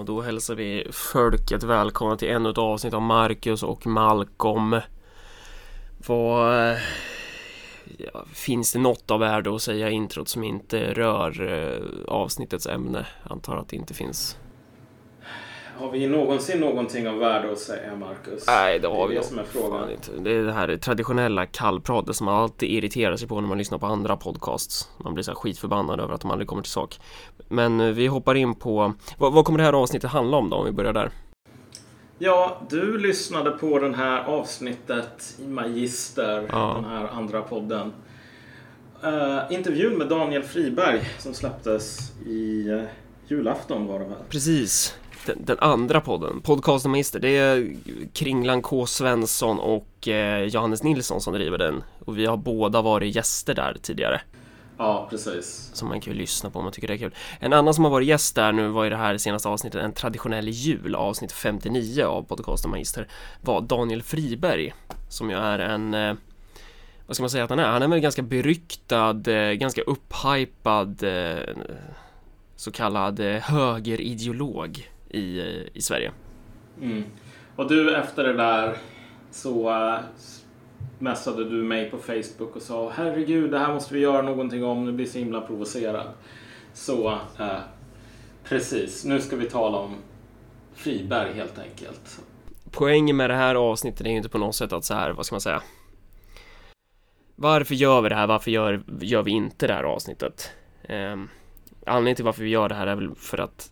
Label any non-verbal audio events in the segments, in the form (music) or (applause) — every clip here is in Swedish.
Och då hälsar vi folket välkomna till ännu ett avsnitt av Marcus och Malcolm. Vad... Eh, ja, finns det något av värde att säga i introt som inte rör eh, avsnittets ämne? Antar att det inte finns. Har vi någonsin någonting av värde att säga, Marcus? Nej, det har det vi det som är frågan. fan inte. Det är det här traditionella kallpratet som man alltid irriterar sig på när man lyssnar på andra podcasts. Man blir så skitförbannad över att de aldrig kommer till sak. Men eh, vi hoppar in på... Vad, vad kommer det här avsnittet handla om då, om vi börjar där? Ja, du lyssnade på den här avsnittet i Magister, Ja. den här andra podden. Uh, intervjun med Daniel Friberg som släpptes i uh, julafton var det väl? Precis. Den, den andra podden, Podcasten Magister, det är Kringlan K Svensson och eh, Johannes Nilsson som driver den. Och vi har båda varit gäster där tidigare. Ja, precis. Som man kan ju lyssna på om man tycker det är kul. En annan som har varit gäst där nu var i det här senaste avsnittet, en traditionell jul, avsnitt 59 av Podcasten Magister, var Daniel Friberg. Som ju är en, eh, vad ska man säga att han är? Han är väl ganska beryktad, eh, ganska upphypad, eh, så kallad eh, högerideolog i, eh, i Sverige. Mm. Och du efter det där så uh, messade du mig på Facebook och sa herregud, det här måste vi göra någonting om, nu blir så himla provocerad. Så uh, precis, nu ska vi tala om Friberg helt enkelt. Poängen med det här avsnittet är ju inte på något sätt att så här, vad ska man säga? Varför gör vi det här? Varför gör, gör vi inte det här avsnittet? Um, anledningen till varför vi gör det här är väl för att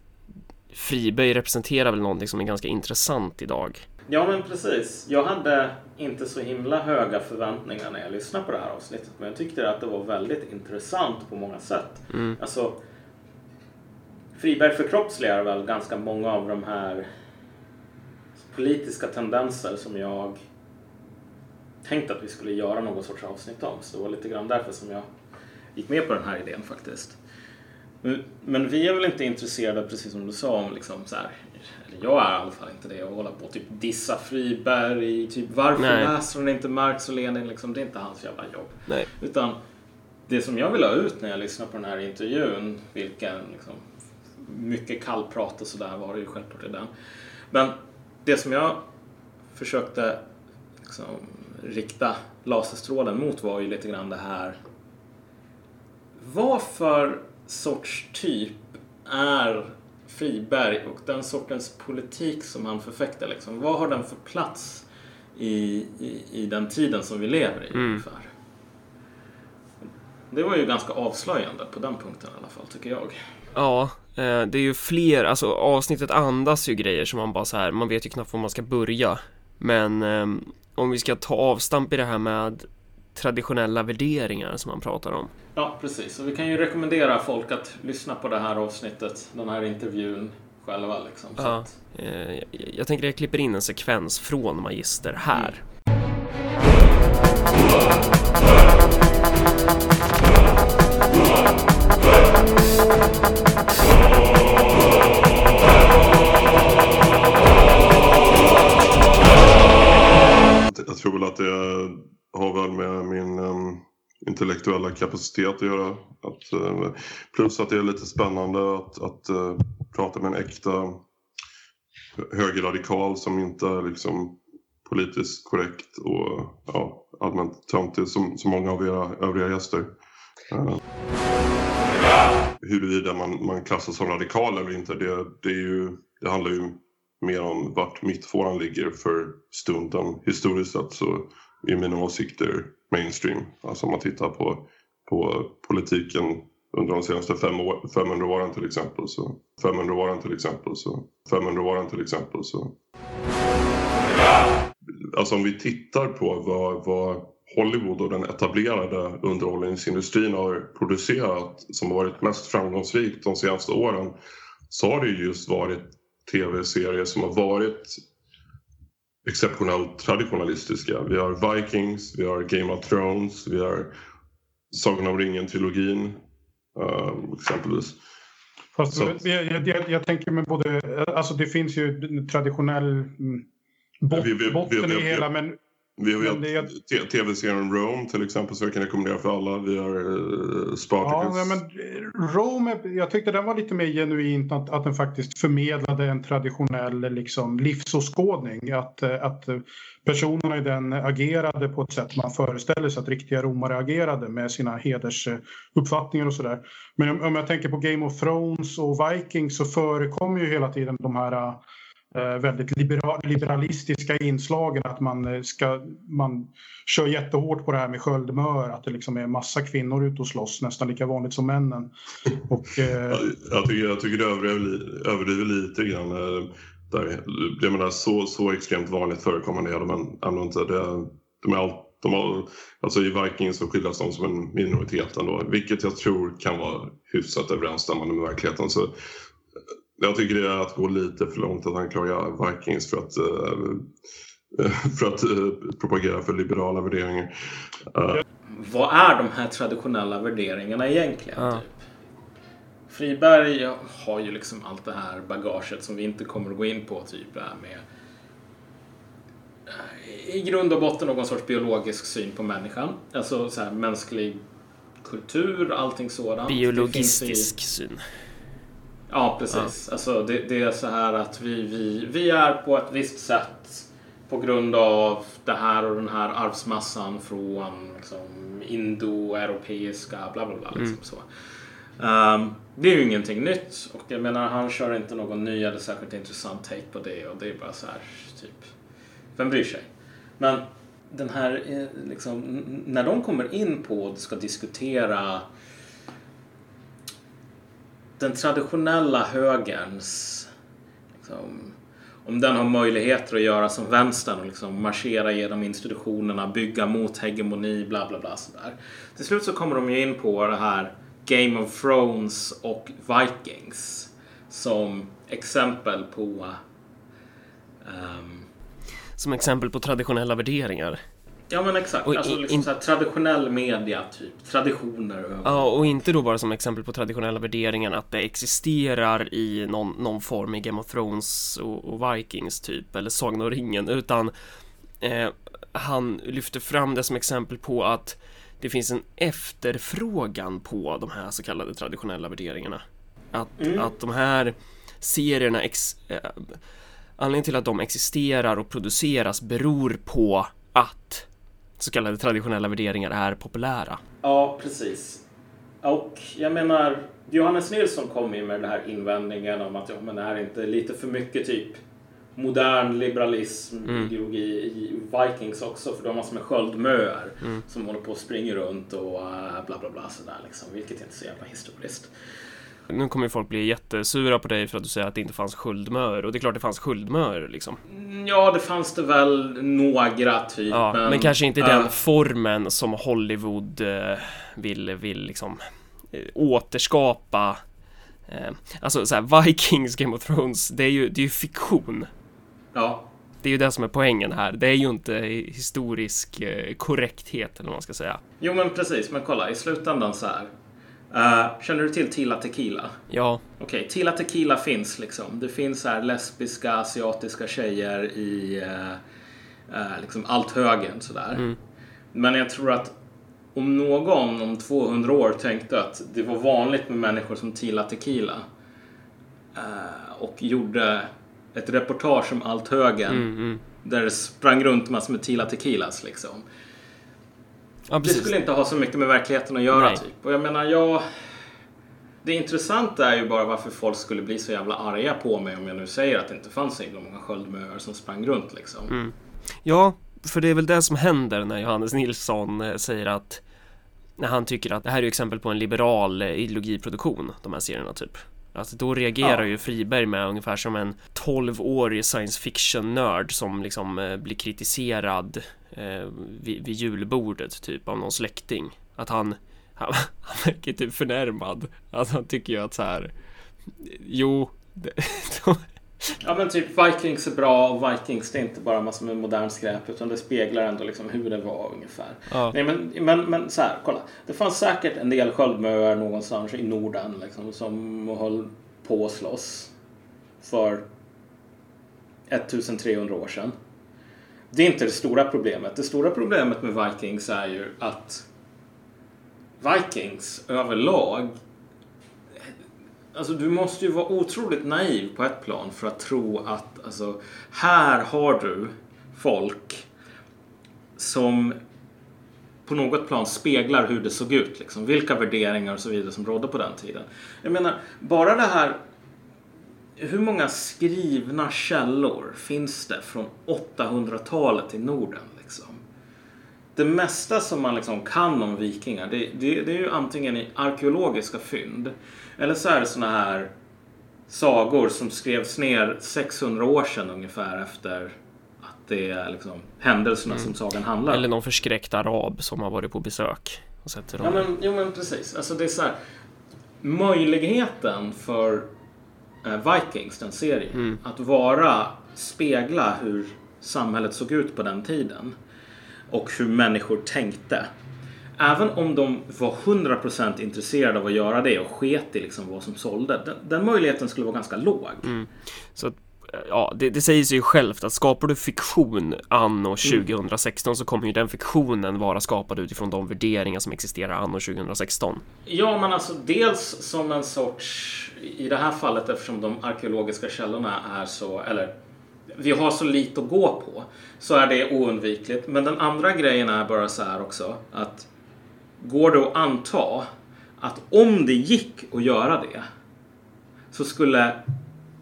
Friberg representerar väl någonting som är ganska intressant idag. Ja men precis. Jag hade inte så himla höga förväntningar när jag lyssnade på det här avsnittet. Men jag tyckte att det var väldigt intressant på många sätt. Mm. Alltså, Friberg förkroppsligar väl ganska många av de här politiska tendenser som jag tänkte att vi skulle göra någon sorts avsnitt om. Så det var lite grann därför som jag gick med på den här idén faktiskt. Men- vi är väl inte intresserade, precis som du sa, om liksom så här, eller jag är i alla fall inte det, att hålla på och typ dissa Friberg, typ varför Nej. läser hon inte Marx och Lenin, liksom, det är inte hans jävla jobb. Nej. Utan det som jag vill ha ut när jag lyssnar på den här intervjun, vilken liksom, mycket kallprat och sådär var det ju självklart i den. Men det som jag försökte liksom, rikta laserstrålen mot var ju lite grann det här. Vad för sorts typ är Friberg och den sortens politik som han förfäktar? Liksom? Vad har den för plats i, i, i den tiden som vi lever i ungefär? Det var ju ganska avslöjande på den punkten i alla fall, tycker jag. Ja, eh, det är ju fler, alltså avsnittet andas ju grejer som man bara så här, man vet ju knappt var man ska börja. Men ehm, om vi ska ta avstamp i det här med traditionella värderingar som man pratar om. Ja, precis. Och vi kan ju rekommendera folk att lyssna på det här avsnittet, den här intervjun själva. Liksom. Så Ja. att, Eh, jag, jag tänker jag klipper in en sekvens från Magister här. Jag tror väl att det har väl med min um, intellektuella kapacitet att göra. Att, uh, plus att det är lite spännande att, att uh, prata med en äkta högerradikal som inte är liksom politiskt korrekt och ja, allmänt töntig som, som många av era övriga gäster. Uh, huruvida man, man klassas som radikal eller inte, det, det, är ju, det handlar ju mer om vart mittfåran ligger för stunden. Historiskt sett så är mina åsikter mainstream. Alltså om man tittar på, på politiken under de senaste fem år, 500 åren till exempel. Så, 500 åren till exempel. Så, 500 åren till exempel. Så. Alltså om vi tittar på vad, vad Hollywood och den etablerade underhållningsindustrin har producerat som har varit mest framgångsrikt de senaste åren så har det just varit tv-serier som har varit exceptionellt traditionalistiska. Vi har Vikings, vi har Game of Thrones, vi har Sagan om ringen-trilogin uh, exempelvis. Fast jag, jag, jag, tänker med både, alltså det finns ju traditionell mm, bot, Vi- vi- vi- botten vi- i hela men Vi har ju tv-serien Rome till exempel som jag kan rekommendera för alla. Vi har uh, Spartacus. Ja, men eh, Rome, jag tyckte den var lite mer genuint att, att den faktiskt förmedlade en traditionell liksom, livsåskådning. Att, eh, att eh, personerna i den agerade på ett sätt man föreställer sig att riktiga romare agerade med sina hedersuppfattningar och sådär. Men om, om jag tänker på Game of Thrones och Vikings så förekommer ju hela tiden de här eh, Eh, väldigt liberalistiska inslagen att man, eh, ska, man kör jättehårt på det här med sköldmör, att det liksom är massa kvinnor ute och slåss, nästan lika vanligt som männen. Och, eh, Jag tycker, jag tycker det överdriver, överdriver lite grann. Eh, där, jag menar så, så extremt vanligt förekommande är de ändå inte. Det, de är all, de har, alltså I Vikings så skildras de som en minoritet ändå, vilket jag tror kan vara hyfsat överensstämmande med verkligheten. Så, jag tycker det är att gå lite för långt att anklaga Vikings för att, eh, för att eh, propagera för liberala värderingar. Eh, Vad är de här traditionella värderingarna egentligen? Ja. Typ? Friberg har ju liksom allt det här bagaget som vi inte kommer att gå in på. Typ det här med eh, i grund och botten någon sorts biologisk syn på människan. Alltså så här, mänsklig kultur, allting sådant. Biologistisk syn. Ja, precis. Alltså, det, det är så här att vi, vi, vi är på ett visst sätt på grund av det här och den här arvsmassan från liksom, indoeuropeiska bla bla bla. Liksom, så. Ehm, det är ju ingenting nytt och jag menar han kör inte någon ny eller särskilt intressant take på det och det är bara så här typ vem bryr sig? Men den här eh, liksom när de kommer in på och ska diskutera den traditionella högerns liksom, om den har möjligheter att göra som vänstern och liksom marschera genom institutionerna, bygga mot hegemoni, bla bla bla sådär. Till slut så kommer de ju in på det här Game of Thrones och Vikings som exempel på Um... Som exempel på traditionella värderingar. Ja men exakt, Och alltså liksom in- så traditionell media typ, traditioner. Ja, och inte då bara som exempel på traditionella värderingar att det existerar i någon, någon form i Game of Thrones och, och Vikings typ, eller Sagan om ringen, utan eh, han lyfter fram det som exempel på att det finns en efterfrågan på de här så kallade traditionella värderingarna. Att, Mm. att de här serierna, ex, eh, anledningen till att de existerar och produceras beror på att så kallade traditionella värderingar är populära. Ja, precis. Och jag menar, Johannes Nilsson kom ju med den här invändningen om att ja, men det här är inte lite för mycket typ modern liberalism, Mm. ideologi i Vikings också för de har som en sköldmöar Mm. som håller på och springer runt och äh, bla bla bla sådär liksom, vilket inte är så jävla historiskt. Nu kommer ju folk bli jättesura på dig för att du säger att det inte fanns sköldmör och det är klart det fanns sköldmör liksom. Mm, Ja, det fanns det väl några typ. Ja, men, kanske inte i den äh, formen som Hollywood eh, vill, vill liksom eh, återskapa. Eh, alltså så här, Vikings, Game of Thrones, det är ju, det är ju fiktion. ja, Det är ju det som är poängen här. Det är ju inte historisk korrekthet eller vad man ska säga. jo men precis, men kolla i slutändan så här. Eh, känner du till Tila Tequila? Ja, Okej, Tila Tequila finns liksom. Det finns här lesbiska asiatiska tjejer i eh, eh, liksom allt högen sådär. Mm. Men jag tror att om någon om 200 år tänkte att det var vanligt med människor som Tila Tequila och gjorde ett reportage om allt högen mm, mm. där det sprang runt massor med Tila Tequilas liksom. Ja Det skulle inte ha så mycket med verkligheten att göra Nej. typ. Och jag menar, jag... Det intressanta är ju bara varför folk skulle bli så jävla arga på mig om jag nu säger att det inte fanns så himla många sköldmöar som sprang runt liksom. Mm. Ja, för det är väl det som händer när Johannes Nilsson eh, säger att när han tycker att det här är ju exempel på en liberal eh, ideologiproduktion, de här serierna typ. Alltså då reagerar Ja. ju Friberg med ungefär som en 12-årig science fiction-nörd som liksom eh, blir kritiserad eh, vid, vid julbordet typ av någon släkting. Att han, han, (laughs) han verkar typ förnärmad. Att han tycker ju att så här, jo, det, de, (laughs) Ja men typ Vikings är bra och Vikings det är inte bara massor med modern skräp utan det speglar ändå liksom hur det var ungefär. ja, Nej men, men, men så här, kolla. Det fanns säkert en del sköldmöar någonstans i Norden liksom, som höll på att slåss för 1300 år sedan det är inte det stora problemet. Det stora problemet med Vikings är ju att Vikings överlag Alltså du måste ju vara otroligt naiv på ett plan för att tro att alltså, här har du folk som på något plan speglar hur det såg ut. Liksom. Vilka värderingar och så vidare som rådde på den tiden. Jag menar, bara det här hur många skrivna källor finns det från 800-talet i Norden? Liksom? Det mesta som man liksom kan om vikingar det, det, det är ju antingen i arkeologiska fynd eller så är det såna här sagor som skrevs ner 600 år sedan ungefär efter att det är liksom händelserna mm. som sagan handlar om. Eller någon förskräckt arab som har varit på besök. Och sett ja, men, jo men precis. Alltså det är så här, möjligheten för Vikings, den serien. Mm. Att vara, spegla hur samhället såg ut på den tiden. Och hur människor tänkte. Även om de var 100% intresserade av att göra det och sket i liksom vad som sålde. Den, den möjligheten skulle vara ganska låg. Mm. Så ja, det, det, säger sig ju självt att skapar du fiktion anno 2016 mm. så kommer ju den fiktionen vara skapad utifrån de värderingar som existerar anno 2016. Ja, men alltså dels som en sorts, i det här fallet eftersom de arkeologiska källorna är så, eller vi har så lite att gå på, så är det oundvikligt. Men den andra grejen är bara så här också att går det att anta att om det gick att göra det så skulle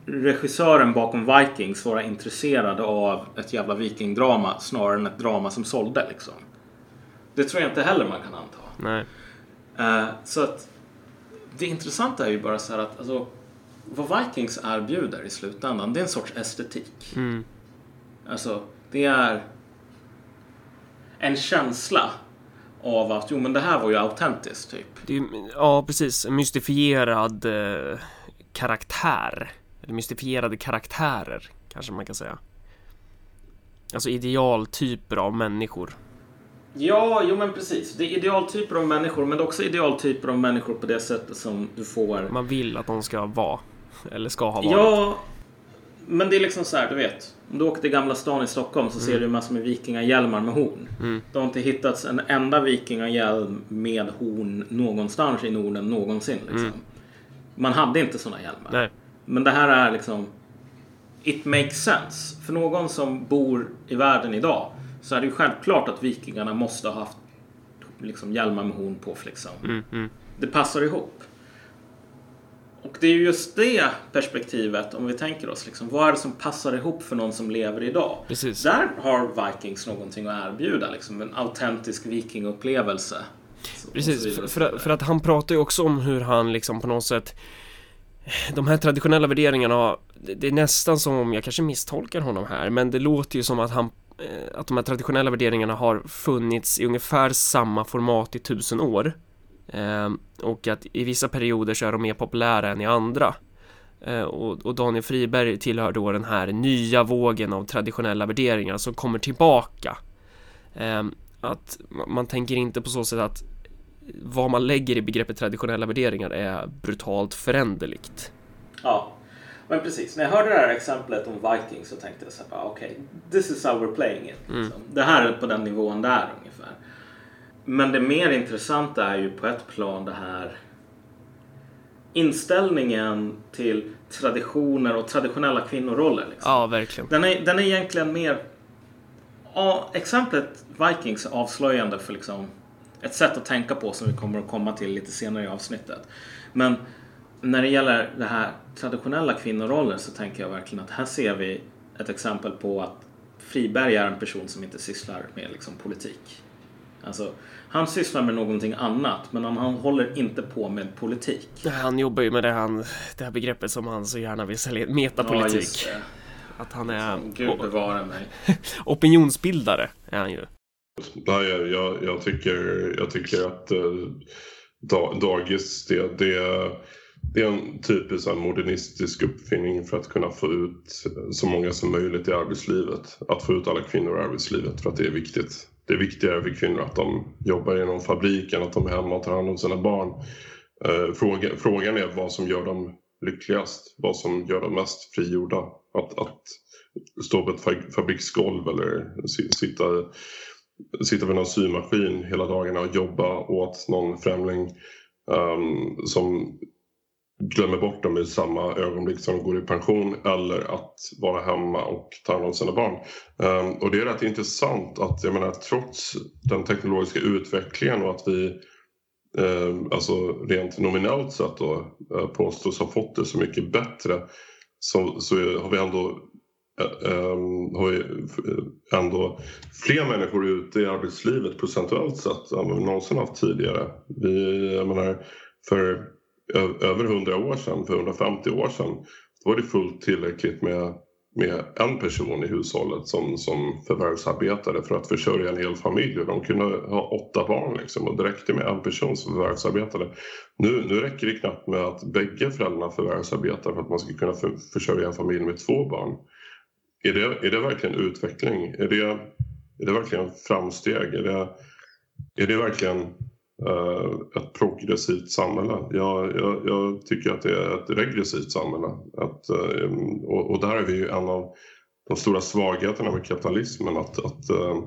regissören bakom Vikings vara intresserad av ett jävla vikingdrama snarare än ett drama som sålde liksom. Det tror jag inte heller man kan anta. Nej. Uh, så att det intressanta är ju bara så här att alltså, vad Vikings erbjuder i slutändan det är en sorts estetik. Mm. Alltså det är en känsla av att jo men det här var ju autentiskt typ. Är, ja precis, en mystifierad eh, karaktär eller mystifierade karaktärer, kanske man kan säga. Alltså idealtyper av människor. Ja, jo men precis. Det är idealtyper av människor, men det är också idealtyper av människor på det sättet som du får... Man vill att de ska vara, eller ska ha varit. Ja, men det är liksom så här, du vet. Om du åker till Gamla stan i Stockholm så mm. ser du massor med vikingahjälmar med horn. Mm. Det har inte hittats en enda vikingahjälm med horn någonstans i Norden någonsin. Liksom. Mm. Man hade inte sådana hjälmar. Nej. Men det här är liksom It makes sense. För någon som bor i världen idag så är det ju självklart att vikingarna måste ha haft liksom hjälmar med horn på. Liksom. Mm, mm. Det passar ihop. Och det är just det perspektivet, om vi tänker oss, liksom, vad är det som passar ihop för någon som lever idag? Precis. Där har Vikings någonting att erbjuda, liksom, en autentisk vikingupplevelse. Precis, för, för, för, att han pratar ju också om hur han liksom på något sätt de här traditionella värderingarna, det är nästan som om jag kanske misstolkar honom här, men det låter ju som att han eh, att de här traditionella värderingarna har funnits i ungefär samma format i tusen år. Ehm, och att i vissa perioder så är de mer populära än i andra. Eh, och Daniel Friberg tillhör då den här nya vågen av traditionella värderingar som kommer tillbaka. Ehm, att man tänker inte på så sätt att vad man lägger i begreppet traditionella värderingar är brutalt föränderligt. Ja, men precis. När jag hörde det här exemplet om Vikings så tänkte jag så här, okej, okay, this is how we're playing it. Mm. Liksom. Det här är på den nivån där ungefär. Men det mer intressanta är ju på ett plan det här inställningen till traditioner och traditionella kvinnoroller. Liksom. Ja, verkligen. Den är, den är egentligen mer... Ja, exemplet Vikings är avslöjande för liksom ett sätt att tänka på som vi kommer att komma till lite senare i avsnittet. Men när det gäller det här traditionella kvinnorollen så tänker jag verkligen att här ser vi ett exempel på att Friberg är en person som inte sysslar med liksom, politik. Alltså, han sysslar med någonting annat men han, han håller inte på med politik. Han jobbar ju med det, han, det här begreppet som han så gärna vill sälja, metapolitik. Ja, att han är... Gud bevara mig. (laughs) opinionsbildare är han ju. Nej, jag, jag, tycker, jag tycker att eh, dagis, det, det, det är en typisk modernistisk uppfinning för att kunna få ut så många som möjligt i arbetslivet. Att få ut alla kvinnor i arbetslivet för att det är viktigt. Det är viktigare för kvinnor att de jobbar inom fabriken, att de är hemma och tar hand om sina barn. Eh, fråga, frågan är vad som gör dem lyckligast, vad som gör dem mest frigjorda. Att, att stå på ett fabriksgolv eller sitta, sitta vid någon symaskin hela dagarna och jobba åt någon främling um, som glömmer bort dem i samma ögonblick som de går i pension eller att vara hemma och ta hand om sina barn. Um, och det är rätt intressant att jag menar trots den teknologiska utvecklingen och att vi eh, alltså rent nominellt sett då eh, påstås ha fått det så mycket bättre så, så har vi ändå Eh, ehm, har ju eh, ändå fler människor ute i arbetslivet procentuellt sett än vi någonsin haft tidigare. Vi, jag menar, för över 100 år sedan, för 150 år sedan, då var det fullt tillräckligt med, med en person i hushållet som, som förvärvsarbetade för att försörja en hel familj. Och de kunde ha åtta barn liksom, och det räckte med en person som förvärvsarbetade. Nu, nu räcker det knappt med att bägge föräldrarna förvärvsarbetar för att man ska kunna för, försörja en familj med två barn. Är det, är det verkligen utveckling? Är det, är det verkligen framsteg? Är det, är det verkligen Eh, ett progressivt samhälle. Jag, jag, jag, tycker att det är ett regressivt samhälle. Att, eh, och, och där är vi ju en av de stora svagheterna med kapitalismen. Att, att uh,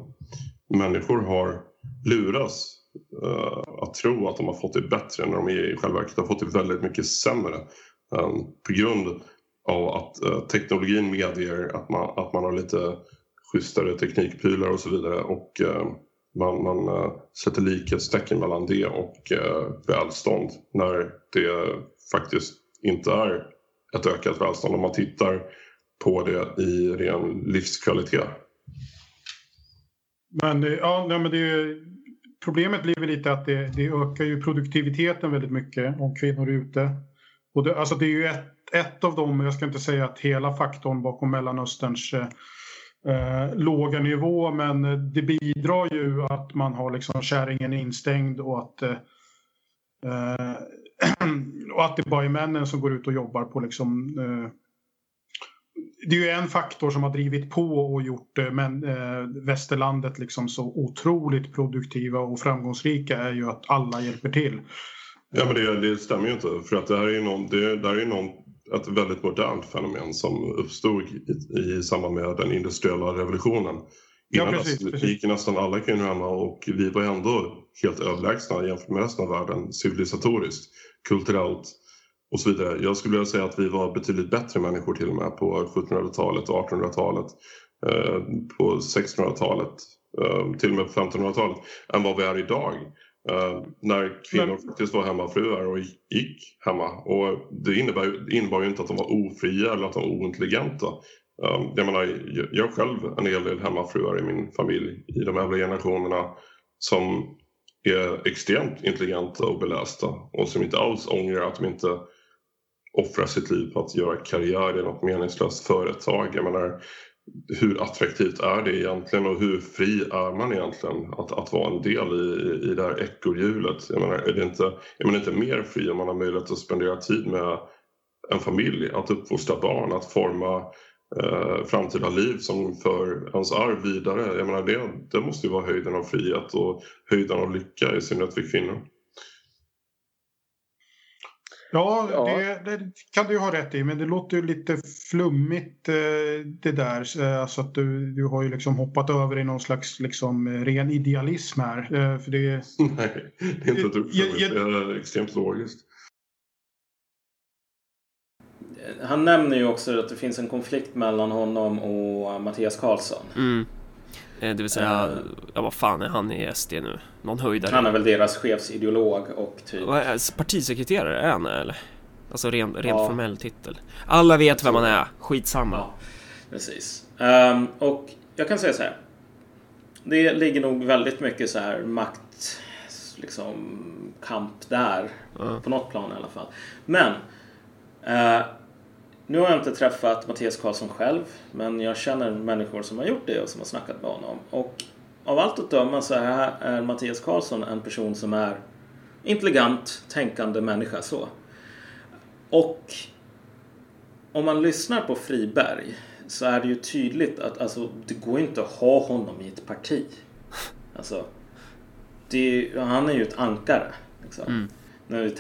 människor har lurats uh, att tro att de har fått det bättre när de i själva verket har fått det väldigt mycket sämre. Um, på grund av att eh, teknologin medger att man, att man har lite schysstare teknikprylar och så vidare. Och, eh, man, man eh, sätter likhetstecken mellan det och välstånd när det faktiskt inte är ett ökat välstånd om man tittar på det i ren livskvalitet. Men, ja, nej, men det, problemet blir väl lite att det, det, ökar ju produktiviteten väldigt mycket om kvinnor är ute. Och det, alltså det är ju ett, ett av dem, jag ska inte säga att hela faktorn bakom Mellanösterns eh, eh låga nivå men eh, det bidrar ju att man har liksom kärringen instängd och att, eh, eh (clears throat) och att det bara är männen som går ut och jobbar på liksom eh, det är ju en faktor som har drivit på och gjort det men, eh, västerlandet liksom så otroligt produktiva och framgångsrika är ju att alla hjälper till. Ja men det, det stämmer ju inte för att det här är ju någon, det, det här är någon ett väldigt modernt fenomen som uppstod i, i samband med den industriella revolutionen. Innan ja, precis, dess gick nästan alla kvinnor hemma och vi var ändå helt överlägsna jämfört med resten av världen civilisatoriskt, kulturellt och så vidare. Jag skulle vilja säga att vi var betydligt bättre människor till och med på 1700-talet och 1800-talet, eh, på 1600-talet, eh, till och med på 1500-talet än vad vi är idag. Uh, när kvinnor Men... faktiskt var hemmafruar och gick hemma. Och det innebär, det innebar ju inte att de var ofria eller att de var ointelligenta. Uh, jag menar, jag själv en hel del hemmafruar i min familj i de äldre generationerna som är extremt intelligenta och belästa och som inte alls ångrar att de inte offrar sitt liv på att göra karriär i något meningslöst företag. Jag menar, hur attraktivt är det egentligen och hur fri är man egentligen att, att vara en del i, i det här ekorrhjulet? Jag menar, är, det inte, är man inte mer fri om man har möjlighet att spendera tid med en familj, att uppfostra barn, att forma eh, framtida liv som för ens arv vidare? Jag menar, det, det måste ju vara höjden av frihet och höjden av lycka i synnerhet för kvinnor. Ja, ja. Det, det, kan du ha rätt i, men det låter ju lite flummigt eh, det där. Eh, alltså att du, du har ju liksom hoppat över i någon slags liksom, eh, ren idealism här. För det, (laughs) Nej, det är inte ett dugg flummigt. Det är extremt logiskt. Han nämner ju också att det finns en konflikt mellan honom och Mattias Karlsson. Mm. Det vill säga, uh, ja, vad fan är han i SD nu? Någon höjdare? Han är väl deras chefsideolog och typ... Partisekreterare är han eller? Alltså ren, ren ja. formell titel. Alla vet vem han är, skitsamma. Ja, precis. Um, och jag kan säga så här. Det ligger nog väldigt mycket så här makt, liksom kamp där. Uh. På något plan i alla fall. Men uh, nu har jag inte träffat Mattias Karlsson själv, men jag känner människor som har gjort det och som har snackat med honom. Och av allt att döma så är, är Mattias Karlsson en person som är intelligent, tänkande människa så. Och om man lyssnar på Friberg så är det ju tydligt att alltså, det går inte att ha honom i ett parti. Alltså, det, han är ju ett ankare. Liksom. Mm. När vi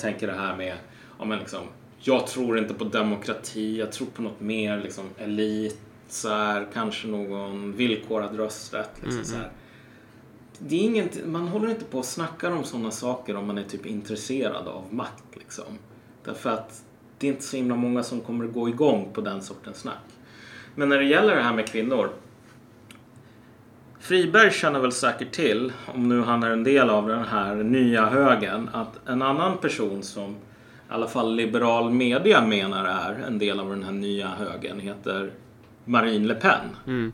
tänker det här med ja, men liksom, jag tror inte på demokrati, jag tror på något mer liksom elit, så här, kanske någon villkorad rösträtt. Liksom, Mm, så här. Det är inget, man håller inte på och snackar om sådana saker om man är typ intresserad av makt. Liksom. Därför att det är inte så himla många som kommer att gå igång på den sortens snack. Men när det gäller det här med kvinnor. Friberg känner väl säkert till, om nu han är en del av den här nya högen, att en annan person som i alla fall liberal media menar är en del av den här nya högen heter Marine Le Pen. Mm.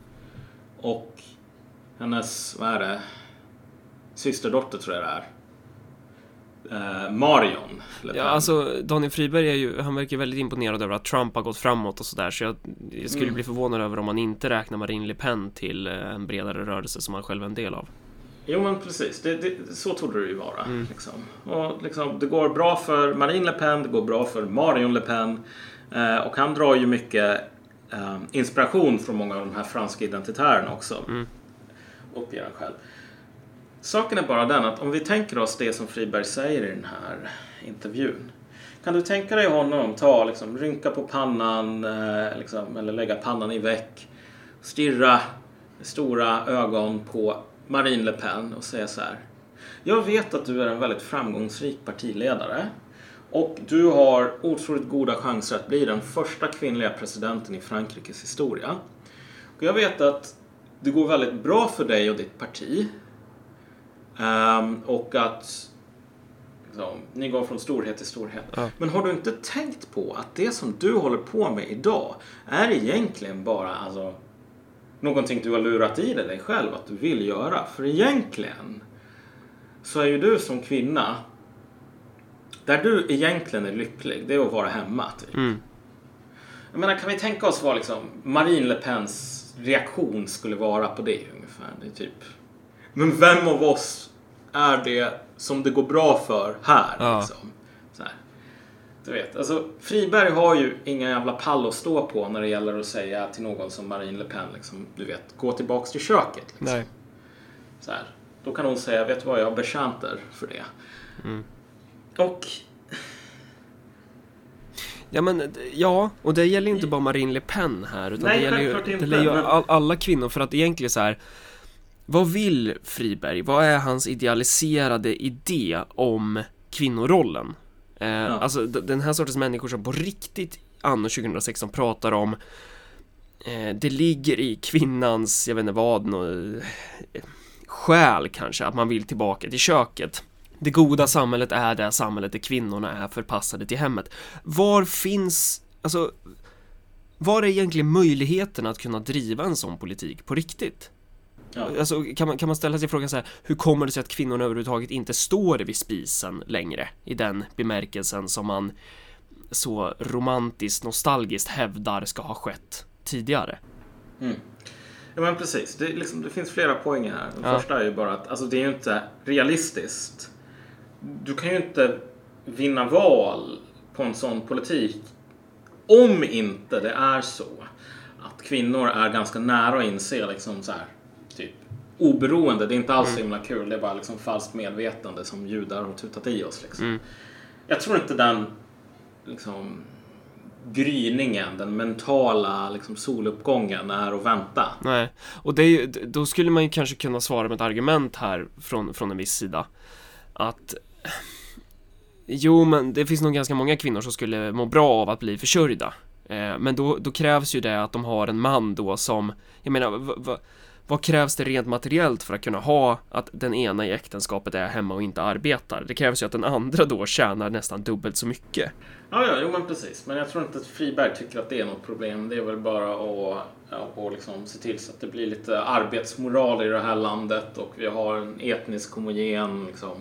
Och hennes, vad är det, systerdotter tror jag det är. Eh, Marion Le Pen. Ja, alltså Daniel Friberg är ju, han verkar väldigt imponerad över att Trump har gått framåt och sådär så jag, jag skulle Mm. bli förvånad över om man inte räknar Marine Le Pen till eh, en bredare rörelse som han själv är en del av. Jo men precis, det, det, så trodde det ju vara. Mm. Liksom. Och liksom, det går bra för Marine Le Pen, det går bra för Marion Le Pen. Eh, och han drar ju mycket eh, inspiration från många av de här franska identitärerna också. Mm. Uppger han själv. Saken är bara den att om vi tänker oss det som Friberg säger i den här intervjun. Kan du tänka dig honom ta, liksom, rynka på pannan eh, liksom, eller lägga pannan i väck. Stirra med stora ögon på Marine Le Pen och säga så här. Jag vet att du är en väldigt framgångsrik partiledare. Och du har otroligt goda chanser att bli den första kvinnliga presidenten i Frankrikes historia. Och jag vet att det går väldigt bra för dig och ditt parti. Ehm, och att liksom, ni går från storhet till storhet. Ja. Men har du inte tänkt på att det som du håller på med idag är egentligen bara alltså, någonting du har lurat i dig, själv att du vill göra. För egentligen så är ju du som kvinna där du egentligen är lycklig, det är att vara hemma. Typ. Mm. Jag menar, kan vi tänka oss vad liksom Marine Le Pens reaktion skulle vara på det ungefär? Det är typ... Men vem av oss är det som det går bra för här? Ja. Liksom? Så här. Du vet, alltså Friberg har ju inga jävla pall att stå på när det gäller att säga till någon som Marine Le Pen, liksom, du vet, gå tillbaks till köket. Liksom. Nej. Så här. Då kan hon säga, vet du vad, jag har för det. Mm. Och Ja men ja, och det gäller ju inte bara Marine Le Pen här utan Nej, det gäller ju, inte, det gäller all, alla kvinnor för att egentligen så här Vad vill Friberg? Vad är hans idealiserade idé om kvinnorollen? Eh, Alltså den här sortens människor som på riktigt anno 2016 pratar om eh, Det ligger i kvinnans, jag vet inte vad, nå, eh, själ kanske, att man vill tillbaka till köket det goda samhället är det samhället där kvinnorna är förpassade till hemmet. Var finns, alltså, var är egentligen möjligheten att kunna driva en sån politik på riktigt? Ja. Alltså, kan man, kan man ställa sig frågan så här, hur kommer det sig att kvinnorna överhuvudtaget inte står vid spisen längre? I den bemärkelsen som man så romantiskt, nostalgiskt hävdar ska ha skett tidigare. Ja men precis, det, liksom, det finns flera poänger här. Den Ja. första är ju bara att alltså, det är ju inte realistiskt. Du kan ju inte vinna val på en sån politik om inte det är så att kvinnor är ganska nära att inse liksom så här, oberoende. Det är inte alls så himla kul. Det är bara liksom falskt medvetande som judar har tutat i oss. Liksom. Mm. Jag tror inte den liksom, gryningen, den mentala liksom, soluppgången är att vänta. Nej, och det då skulle man ju kanske kunna svara med ett argument här från, från en viss sida. Att Jo, men det finns nog ganska många kvinnor som skulle må bra av att bli försörjda. Eh, men då, då krävs ju det att de har en man då som, jag menar, vad krävs det rent materiellt för att kunna ha att den ena i äktenskapet är hemma och inte arbetar? Det krävs ju att den andra då tjänar nästan dubbelt så mycket. Ja, ja, jo men precis. Men jag tror inte att Friberg tycker att det är något problem. Det är väl bara att, att liksom se till så att det blir lite arbetsmoral i det här landet och vi har en etnisk homogen liksom,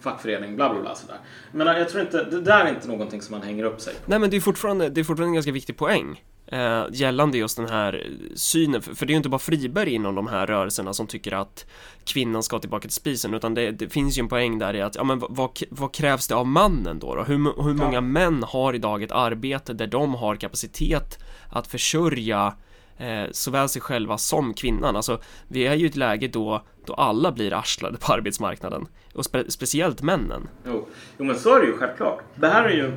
fackförening, bla bla bla sådär. Men jag tror inte, det där är inte någonting som man hänger upp sig på. Nej men det är fortfarande, det är fortfarande en ganska viktig poäng eh, gällande just den här synen, för, för det är ju inte bara Friberg inom de här rörelserna som tycker att kvinnan ska tillbaka till spisen, utan det, det finns ju en poäng där i att, ja men vad- vad, krävs det av mannen då? då? Hur, hur många Ja. män har idag ett arbete där de har kapacitet att försörja eh, såväl sig själva som kvinnan? Alltså, vi är ju i ett läge då, då alla blir arslade på arbetsmarknaden, och spe, speciellt männen. Jo. jo, men så är det ju självklart. Det här är ju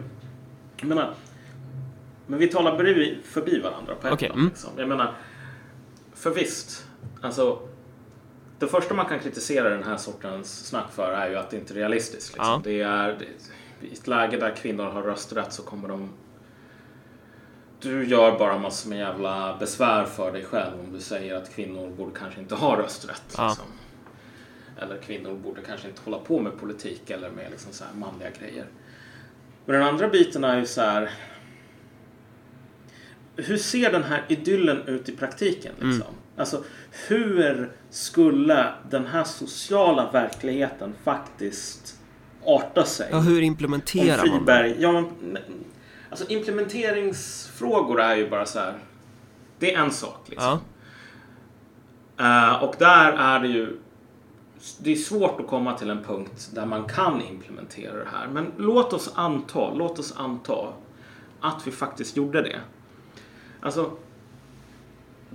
Jag menar, men vi talar bredvid, förbi varandra på ett Okej, plan, mm. liksom. Jag menar, för visst, alltså det första man kan kritisera den här sortens snack för är ju att det inte är realistiskt. Liksom. Ja. Det är, det, I ett läge där kvinnor har rösträtt så kommer de... Du gör bara massor med jävla besvär för dig själv om du säger att kvinnor borde kanske inte ha rösträtt. Ja. Liksom. Eller kvinnor borde kanske inte hålla på med politik eller med liksom så här manliga grejer. Men den andra biten är ju så här... Hur ser den här idyllen ut i praktiken? Liksom? Alltså, hur skulle den här sociala verkligheten faktiskt arta sig? Ja, hur implementerar man det? Ja, men, alltså implementeringsfrågor är ju bara så här. Det är en sak. Liksom. Ja. Eh, och där är det ju det är svårt att komma till en punkt där man kan implementera det här. Men låt oss anta, låt oss anta att vi faktiskt gjorde det. Alltså,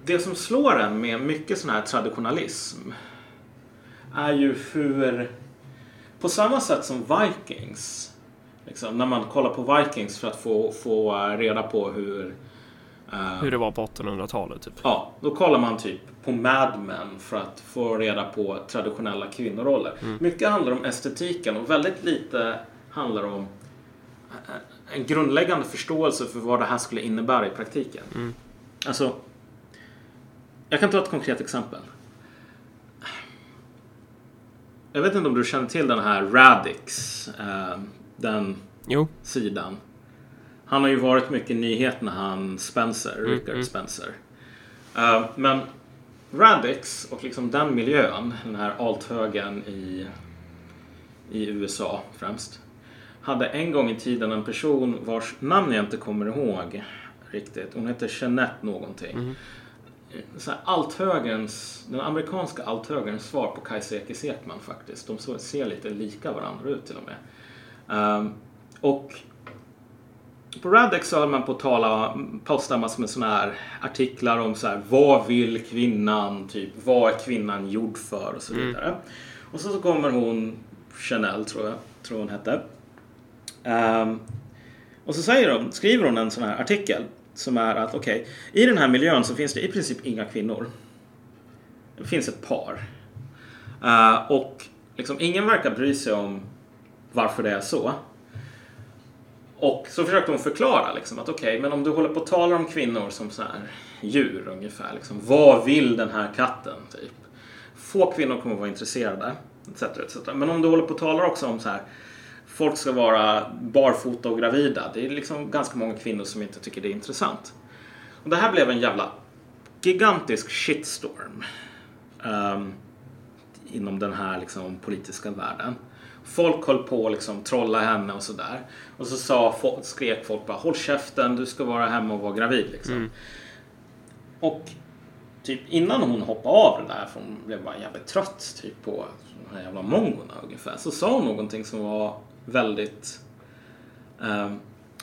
det som slår en med mycket sån här traditionalism är ju hur, på samma sätt som Vikings, liksom, när man kollar på Vikings för att få, få reda på hur eh, Hur det var på 1800-talet typ. Ja, då kollar man typ på Mad Men för att få reda på traditionella kvinnoroller. Mycket handlar om estetiken och väldigt lite handlar om eh, en grundläggande förståelse för vad det här skulle innebära i praktiken. Alltså, jag kan ta ett konkret exempel. Jag vet inte om du känner till den här Radix, eh, den Jo, sidan. Han har ju varit mycket i nyheterna, han Spencer, Richard Spencer. Uh, men Radix och liksom den miljön, den här althögern i, i USA främst, hade en gång i tiden en person vars namn jag inte kommer ihåg riktigt. Hon heter Jeanette någonting. Så här, althögerns, den amerikanska althögerns svar på Kajsa Ekis Ekman faktiskt. De ser lite lika varandra ut till och med. Ehm, och på Radix så höll man på att tala, posta massor med sådana här artiklar om så här, vad vill kvinnan, typ vad är kvinnan gjord för och så vidare. Och så, så kommer hon, Chanel tror jag, tror hon hette. Um, och så säger de, skriver hon en sån här artikel som är att okej, i den här miljön så finns det i princip inga kvinnor. Det finns ett par. Uh, och liksom ingen verkar bry sig om varför det är så. Och så försökte hon förklara liksom att okej, men om du håller på att tala om kvinnor som så här djur ungefär. Liksom, vad vill den här katten? Typ. Få kvinnor kommer att vara intresserade. Etc, etc. Men om du håller på att tala också om så här folk ska vara barfota och gravida. Det är liksom ganska många kvinnor som inte tycker det är intressant. Och det här blev en jävla gigantisk shitstorm. ehm, inom den här liksom, politiska världen. Folk höll på att liksom, trolla henne och sådär. Och så sa, skrek folk bara håll käften, du ska vara hemma och vara gravid. Liksom. Och typ innan hon hoppade av det där, för hon blev bara jävligt trött typ på de här jävla mongorna ungefär, så sa hon någonting som var väldigt eh,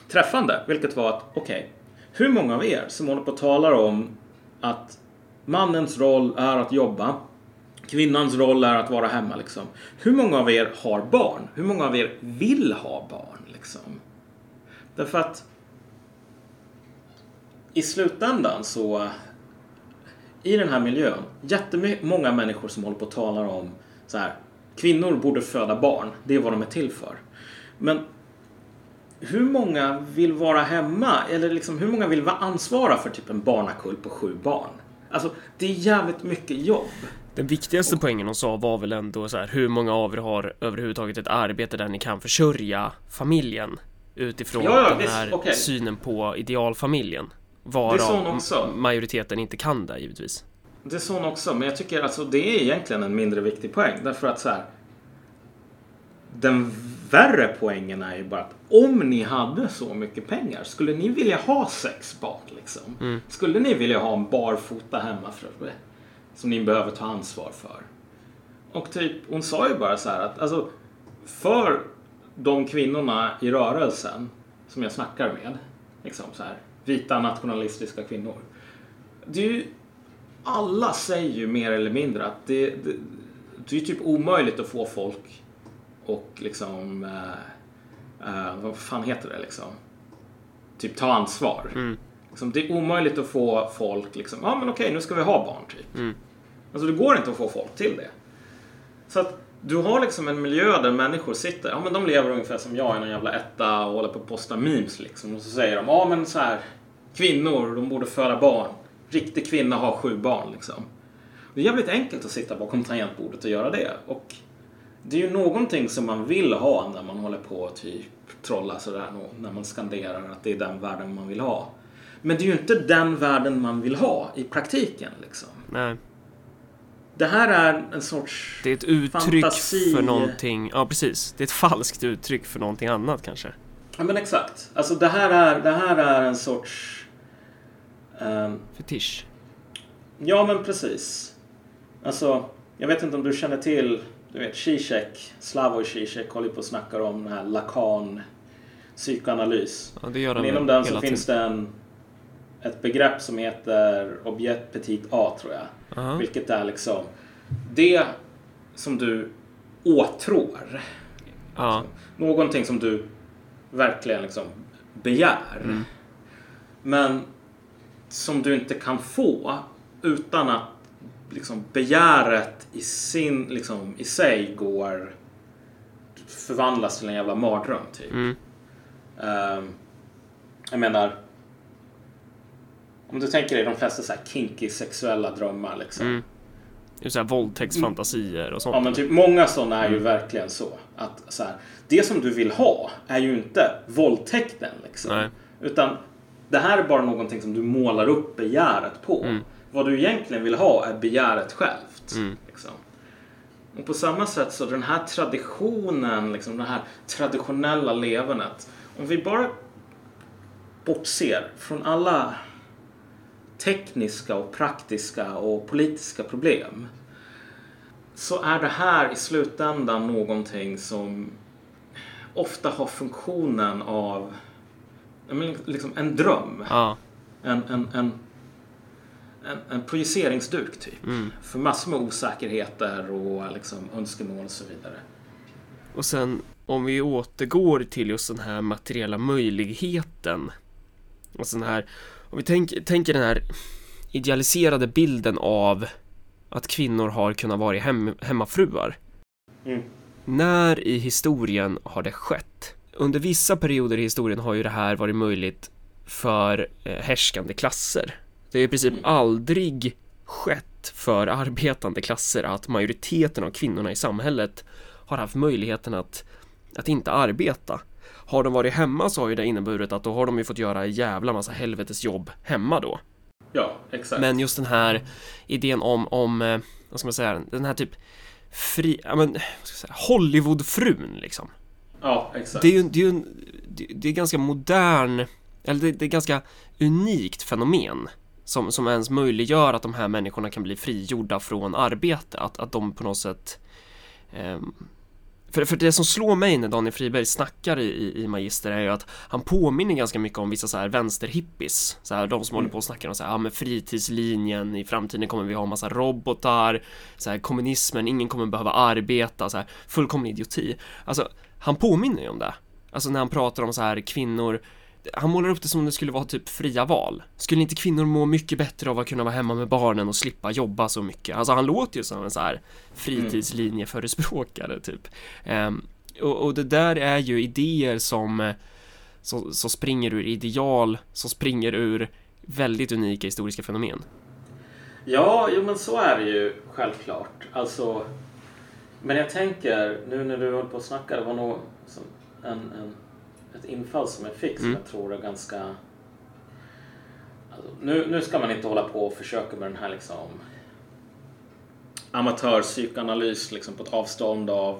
träffande. Vilket var att, okej, hur många av er som håller på och talar om att mannens roll är att jobba, kvinnans roll är att vara hemma liksom. Hur många av er har barn? Hur många av er vill ha barn liksom? Därför att i slutändan så i den här miljön, jättemånga människor som håller på och talar om så här, kvinnor borde föda barn, det är vad de är till för. Men hur många vill vara hemma? Eller liksom, hur många vill vara ansvara för typ en barnakull på sju barn? Alltså, det är jävligt mycket jobb. Den viktigaste poängen hon sa var väl ändå så här hur många av er har överhuvudtaget ett arbete där ni kan försörja familjen utifrån Ja, ja, den visst, här okej. synen på idealfamiljen. Varav majoriteten inte kan det givetvis. Det är så hon också, men jag tycker alltså det är egentligen en mindre viktig poäng. Därför att så här. Den värre poängen är ju bara att om ni hade så mycket pengar, skulle ni vilja ha sex barn liksom? Skulle ni vilja ha en barfota hemma för, som ni behöver ta ansvar för? Och typ, hon sa ju bara så här att alltså, för de kvinnorna i rörelsen som jag snackar med, liksom så här, vita nationalistiska kvinnor. Det är ju, alla säger ju mer eller mindre att det, det, det är typ omöjligt att få folk och liksom, eh, eh, vad fan heter det liksom? typ ta ansvar. Mm. Liksom, det är omöjligt att få folk liksom, ja men okej nu ska vi ha barn typ. Mm. Alltså det går inte att få folk till det. Så att du har liksom en miljö där människor sitter, ja men de lever ungefär som jag i någon jävla etta och håller på att posta memes liksom. Och så säger de, ja men så här, kvinnor, de borde föda barn. Riktig kvinna har sju barn liksom. Det är jävligt enkelt att sitta bakom tangentbordet och göra det. Och det är ju någonting som man vill ha när man håller på och typ trolla sådär när man skanderar att det är den världen man vill ha. Men det är ju inte den världen man vill ha i praktiken liksom. Nej. Det här är en sorts... Det är ett uttryck Fantasi. för någonting. Ja, precis. Det är ett falskt uttryck för någonting annat kanske. Ja men exakt. Alltså det här är, det här är en sorts... ehm, Fetisch. ja men precis. Alltså, jag vet inte om du känner till, du vet Zizek, Slavoj Zizek håller på och snackar om den här Lacan psykoanalys. Ja, Men inom den så finns det en, ett begrepp som heter objekt petit A tror jag. Aha. Vilket är liksom det som du åtrår. Ja. Någonting som du verkligen liksom begär. Mm. Men som du inte kan få utan att liksom begäret i, sin, liksom, i sig går förvandlas till en jävla mardröm typ. Mm. Ehm, jag menar om du tänker dig de flesta så här kinky sexuella drömmar liksom. Mm. Så här våldtäktsfantasier och sånt. Ja men typ många sådana är ju Mm. verkligen så. Att så här, det som du vill ha är ju inte våldtäkten liksom. Nej. Utan det här är bara någonting som du målar upp begäret på. Mm. Vad du egentligen vill ha är begäret självt. Mm. Liksom. Och på samma sätt så den här traditionen, liksom det här traditionella levandet. Om vi bara bortser från alla tekniska och praktiska och politiska problem. Så är det här i slutändan någonting som ofta har funktionen av liksom en dröm. Ja. En, en, en, en, en projiceringsduk typ. Mm. För massor med osäkerheter och liksom önskemål och så vidare. Och sen om vi återgår till just den här materiella möjligheten. Och sån här, om vi tänk, tänker den här idealiserade bilden av att kvinnor har kunnat vara hem, hemmafruar. Mm. När i historien har det skett? Under vissa perioder i historien har ju det här varit möjligt för eh, härskande klasser. Det har i princip aldrig skett för arbetande klasser att majoriteten av kvinnorna i samhället har haft möjligheten att, att inte arbeta. Har de varit hemma så har ju det inneburit att då har de ju fått göra en jävla massa helvetes jobb hemma då. Ja, exakt. Men just den här idén om, om eh, vad ska man säga, den här typ fri, ja men, Hollywoodfrun liksom. ja, exakt. Det är ju det är ju en, det är ganska modern, eller det, det är ganska unikt fenomen som, som ens möjliggör att de här människorna kan bli frigjorda från arbete, att, att de på något sätt ehm, för, för det som slår mig när Daniel Friberg snackar i, i, Magister är ju att han påminner ganska mycket om vissa så här vänsterhippies, så här, de som håller på och snackar om så här, ja men fritidslinjen, i framtiden kommer vi ha massa robotar, så här, kommunismen, ingen kommer behöva arbeta, så här, fullkomlig idioti. Alltså, han påminner ju om det. Alltså när han pratar om så här kvinnor, han målar upp det som om det skulle vara typ fria val. Skulle inte kvinnor må mycket bättre av att kunna vara hemma med barnen och slippa jobba så mycket? Alltså han låter ju som en så här fritidslinjeförespråkare typ. Um, och, och det där är ju idéer som, eh, som, som springer ur ideal, som springer ur väldigt unika historiska fenomen. Ja, jo men så är det ju självklart. Alltså, men jag tänker, nu när du håller på att snacka, det var nog en, en, ett infall som jag fick som Mm. jag tror är ganska... Alltså, nu, nu ska man inte hålla på och försöka med den här liksom amatörpsykoanalys liksom på ett avstånd av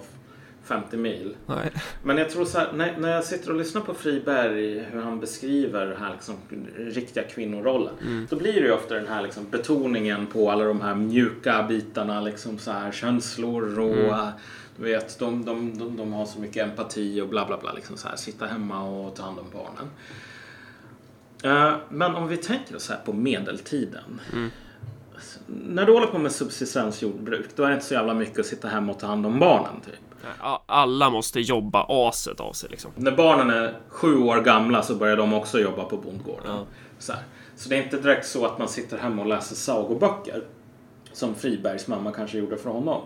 50 mil. Nej. Men jag tror så här, när, när jag sitter och lyssnar på Friberg, hur han beskriver den här liksom, riktiga kvinnorollen. Mm. Då blir det ju ofta den här liksom, betoningen på alla de här mjuka bitarna, liksom så här känslor och Mm. Du vet, de, de, de, de har så mycket empati och bla bla bla. Liksom så här, sitta hemma och ta hand om barnen. Eh, men om vi tänker oss här på medeltiden. Mm. När du håller på med subsistensjordbruk, då är det inte så jävla mycket att sitta hemma och ta hand om barnen. Typ. Alla måste jobba aset av sig liksom. När barnen är sju år gamla så börjar de också jobba på bondgården. Ja. Så, så det är inte direkt så att man sitter hemma och läser sagoböcker. Som Fribergs mamma kanske gjorde för honom.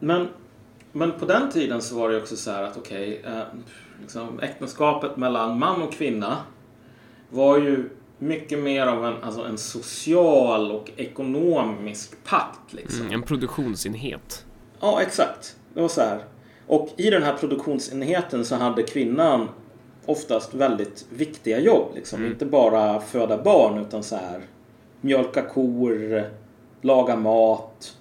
Men, men på den tiden så var det också så här att okej, eh, liksom, äktenskapet mellan man och kvinna var ju mycket mer av en, alltså en social och ekonomisk pakt. Liksom. Mm, en produktionsenhet. Ja, exakt. Det var så här. Och i den här produktionsenheten så hade kvinnan oftast väldigt viktiga jobb. Liksom. Mm. Inte bara föda barn utan så här mjölka kor, laga mat,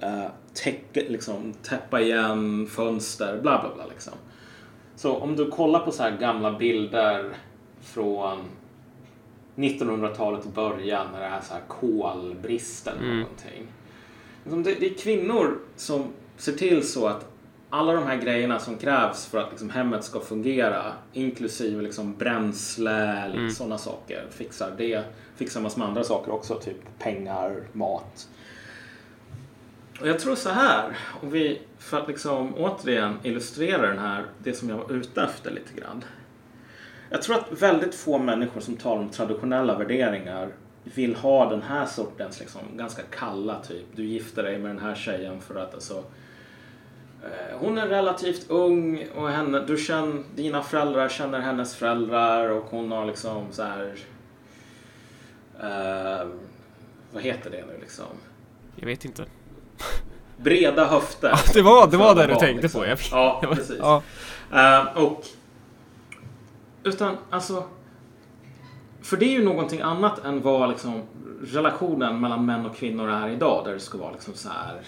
eh, täcka, liksom, täppa igen fönster, bla bla bla. Liksom. Så om du kollar på så här gamla bilder från 1900-talets början när det är så här kolbristen eller Mm. någonting. Liksom det, det är kvinnor som ser till så att alla de här grejerna som krävs för att liksom hemmet ska fungera, inklusive liksom bränsle, Mm. sådana saker, fixar det. Fixar massor med andra saker också, typ pengar, mat. Och jag tror så här, om vi, för att liksom återigen illustrera den här, det som jag var ute efter lite grann. Jag tror att väldigt få människor som talar om traditionella värderingar vill ha den här sortens liksom, ganska kalla typ. Du gifter dig med den här tjejen för att alltså, eh, hon är relativt ung och henne, du känner, dina föräldrar känner hennes föräldrar och hon har liksom så här... Eh, vad heter det nu liksom? Jag vet inte. Breda höfter. Ja, det var- det var det du barn, tänkte liksom. på, jag- Ja, precis. Ja. Eh, och... Utan alltså... För det är ju någonting annat än vad liksom, relationen mellan män och kvinnor är idag. Där det ska vara liksom så här,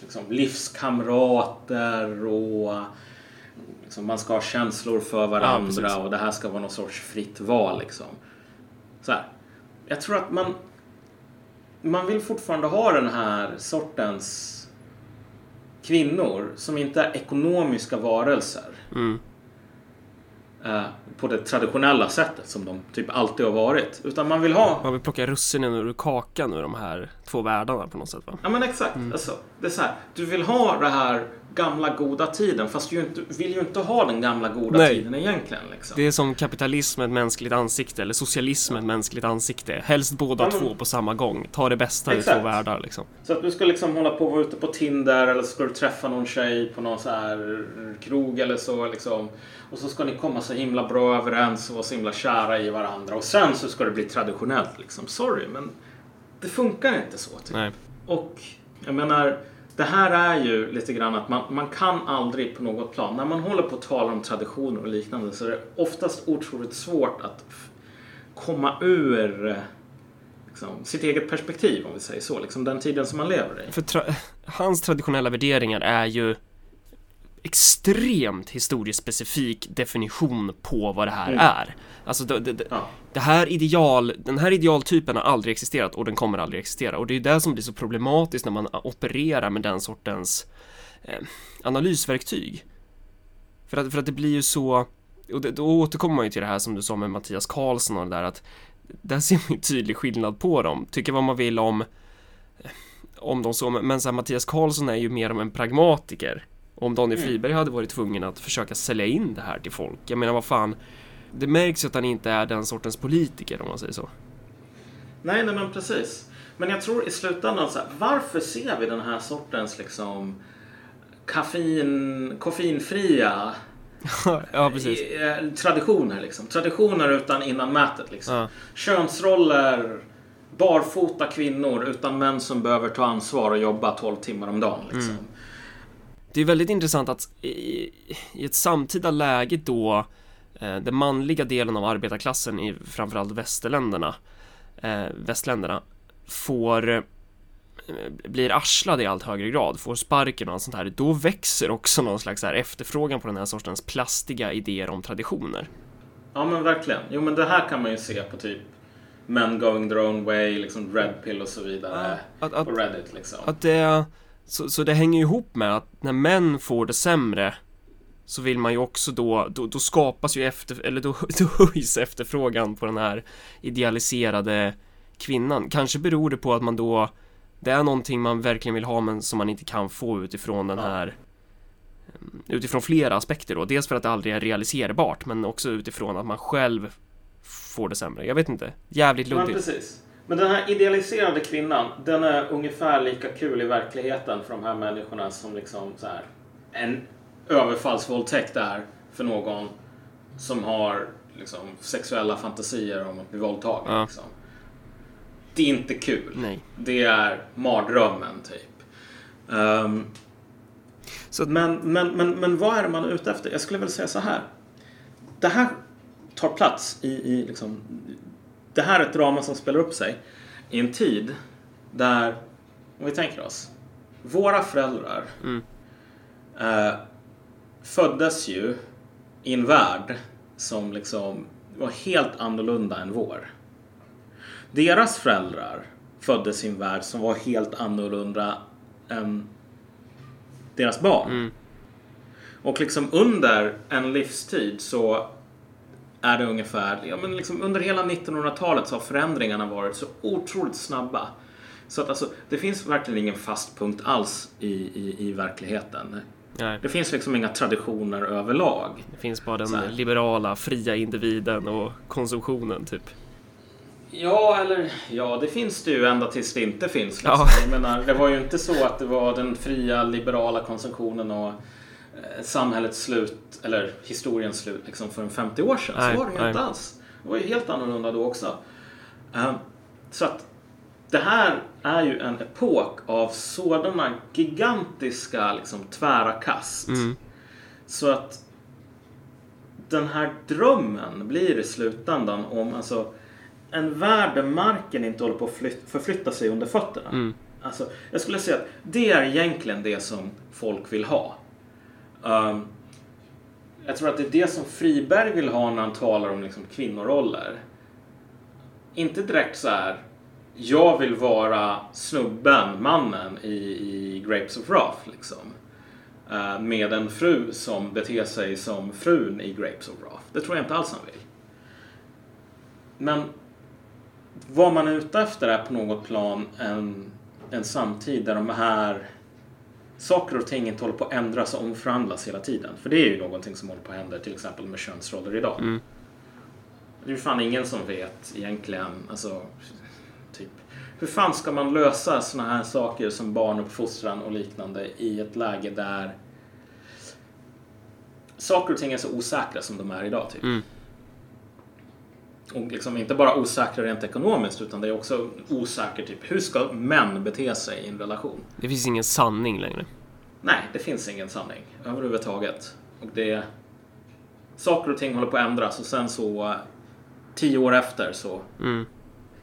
liksom, livskamrater och liksom, man ska ha känslor för Ja, varandra precis. och det här ska vara någon sorts fritt val. Liksom. Så här. Jag tror att man, man vill fortfarande ha den här sortens kvinnor som inte är ekonomiska varelser. Mm eh, på det traditionella sättet som de typ alltid har varit. Utan man vill ha... Man vill plocka russinen ur kakan ur de här två världarna på något sätt va? Ja men exakt. Alltså, det är så här, du vill ha det här gamla goda tiden fast du inte, vill ju inte ha den gamla goda Nej. tiden egentligen. Liksom. Det är som kapitalism ett mänskligt ansikte eller socialism ett mänskligt ansikte. Helst båda Ja, men- två på samma gång. Ta det bästa Exakt. två världar liksom. Så att du ska liksom hålla på och vara ute på Tinder eller ska du träffa någon tjej på någon så här krog eller så liksom. Och så ska ni komma så himla bra överens och vara så himla kära i varandra. Och sen så ska det bli traditionellt liksom. Sorry men det funkar inte så. Typ. Nej. Och jag menar, det här är ju lite grann att man, man kan aldrig på något plan, när man håller på att tala om traditioner och liknande så är det oftast otroligt svårt att komma ur eh, liksom, sitt eget perspektiv om vi säger så, liksom den tiden som man lever i. För tra- (laughs) hans traditionella värderingar är ju extremt historiespecifik definition på vad det här Mm. är. Alltså det, det, Ja. det här ideal, den här idealtypen har aldrig existerat och den kommer aldrig existera och det är det som blir så problematiskt när man opererar med den sortens eh, analysverktyg. För att, för att det blir ju så, och det, då återkommer man ju till det här som du sa med Mattias Karlsson och det där att där ser man ju tydlig skillnad på dem. Tycker vad man vill om om de så, men så här, Mattias Karlsson är ju mer om en pragmatiker. Om Daniel Mm. Friberg hade varit tvungen att försöka sälja in det här till folk, jag menar vad fan, det märks ju att han inte är den sortens politiker om man säger så. Nej, nej men precis. Men jag tror i slutändan så här, varför ser vi den här sortens liksom kaffein, koffeinfria (laughs) ja, precis. eh, traditioner liksom. Traditioner utan innanmätet liksom. Ja. Könsroller, barfota kvinnor utan män som behöver ta ansvar och jobba 12 timmar om dagen liksom. Mm. Det är väldigt intressant att i, i ett samtida läge då eh, den manliga delen av arbetarklassen i framförallt västerländerna, eh, västländerna, får eh, blir arslade i allt högre grad, får sparken och allt sånt här, då växer också någon slags här efterfrågan på den här sortens plastiga idéer om traditioner. Ja men verkligen. Jo men det här kan man ju se på typ Men going their own way, liksom Red Pill och så vidare. Att, att, På Reddit liksom. att det, så, så det hänger ju ihop med att när män får det sämre så vill man ju också då, då, då skapas ju efter, eller då, (laughs) då höjs efterfrågan på den här idealiserade kvinnan. Kanske beror det på att man då, det är någonting man verkligen vill ha men som man inte kan få utifrån den Ja. här Utifrån flera aspekter då, dels för att det aldrig är realiserbart men också utifrån att man själv får det sämre. Jag vet inte, jävligt luddigt. precis. Men den här idealiserade kvinnan, den är ungefär lika kul i verkligheten för de här människorna som liksom så här, en överfallsvåldtäkt är för någon som har liksom, sexuella fantasier om att bli våldtagen. Ja. Liksom. Det är inte kul. Nej. Det är mardrömmen typ. Ehm, Så- men, men, men, men vad är det man är ute efter? Jag skulle väl säga så här. Det här tar plats i, i liksom, det här är ett drama som spelar upp sig i en tid där, om vi tänker oss, våra föräldrar Mm. eh, föddes ju i en värld som liksom var helt annorlunda än vår. Deras föräldrar föddes i en värld som var helt annorlunda än deras barn. Mm. Och liksom under en livstid så är det ungefär, ja men liksom under hela 1900-talet så har förändringarna varit så otroligt snabba. Så att alltså, det finns verkligen ingen fast punkt alls i, i, i verkligheten. Nej, Det finns liksom inga traditioner överlag. det finns bara den liberala, fria individen och konsumtionen typ. Ja, eller ja, det finns det ju ända tills det inte finns. Liksom. Ja. Jag menar, det var ju inte så att det var den fria liberala konsumtionen och samhällets slut, eller historiens slut, liksom för en 50 år sedan. Nej, så var det ju inte alls. Det var ju helt annorlunda då också. Eh, så att det här är ju en epok av sådana gigantiska liksom, tvära kast. Mm. Så att den här drömmen blir i slutändan om alltså en värld där marken inte håller på att flyt- förflytta sig under fötterna. Mm. Alltså, jag skulle säga att det är egentligen det som folk vill ha. Um, jag tror att det är det som Friberg vill ha när han talar om liksom, kvinnoroller. Inte direkt så här. Jag vill vara snubben, mannen i, i Grapes of Wrath. Liksom. Uh, med en fru som beter sig som frun i Grapes of Wrath. Det tror jag inte alls han vill. Men vad man är ute efter är på något plan en, en samtid där de här saker och ting inte håller på att ändras och omförhandlas hela tiden. För det är ju någonting som håller på att hända till exempel med könsroller idag. Mm. Det är ju fan ingen som vet egentligen, alltså, typ, hur fan ska man lösa såna här saker som barnuppfostran och liknande i ett läge där saker och ting är så osäkra som de är idag, typ. Mm. Och liksom inte bara osäkra rent ekonomiskt utan det är också osäkert typ hur ska män bete sig i en relation? Det finns ingen sanning längre. Nej, det finns ingen sanning överhuvudtaget. Och det saker och ting håller på att ändras och sen så tio år efter så Mm.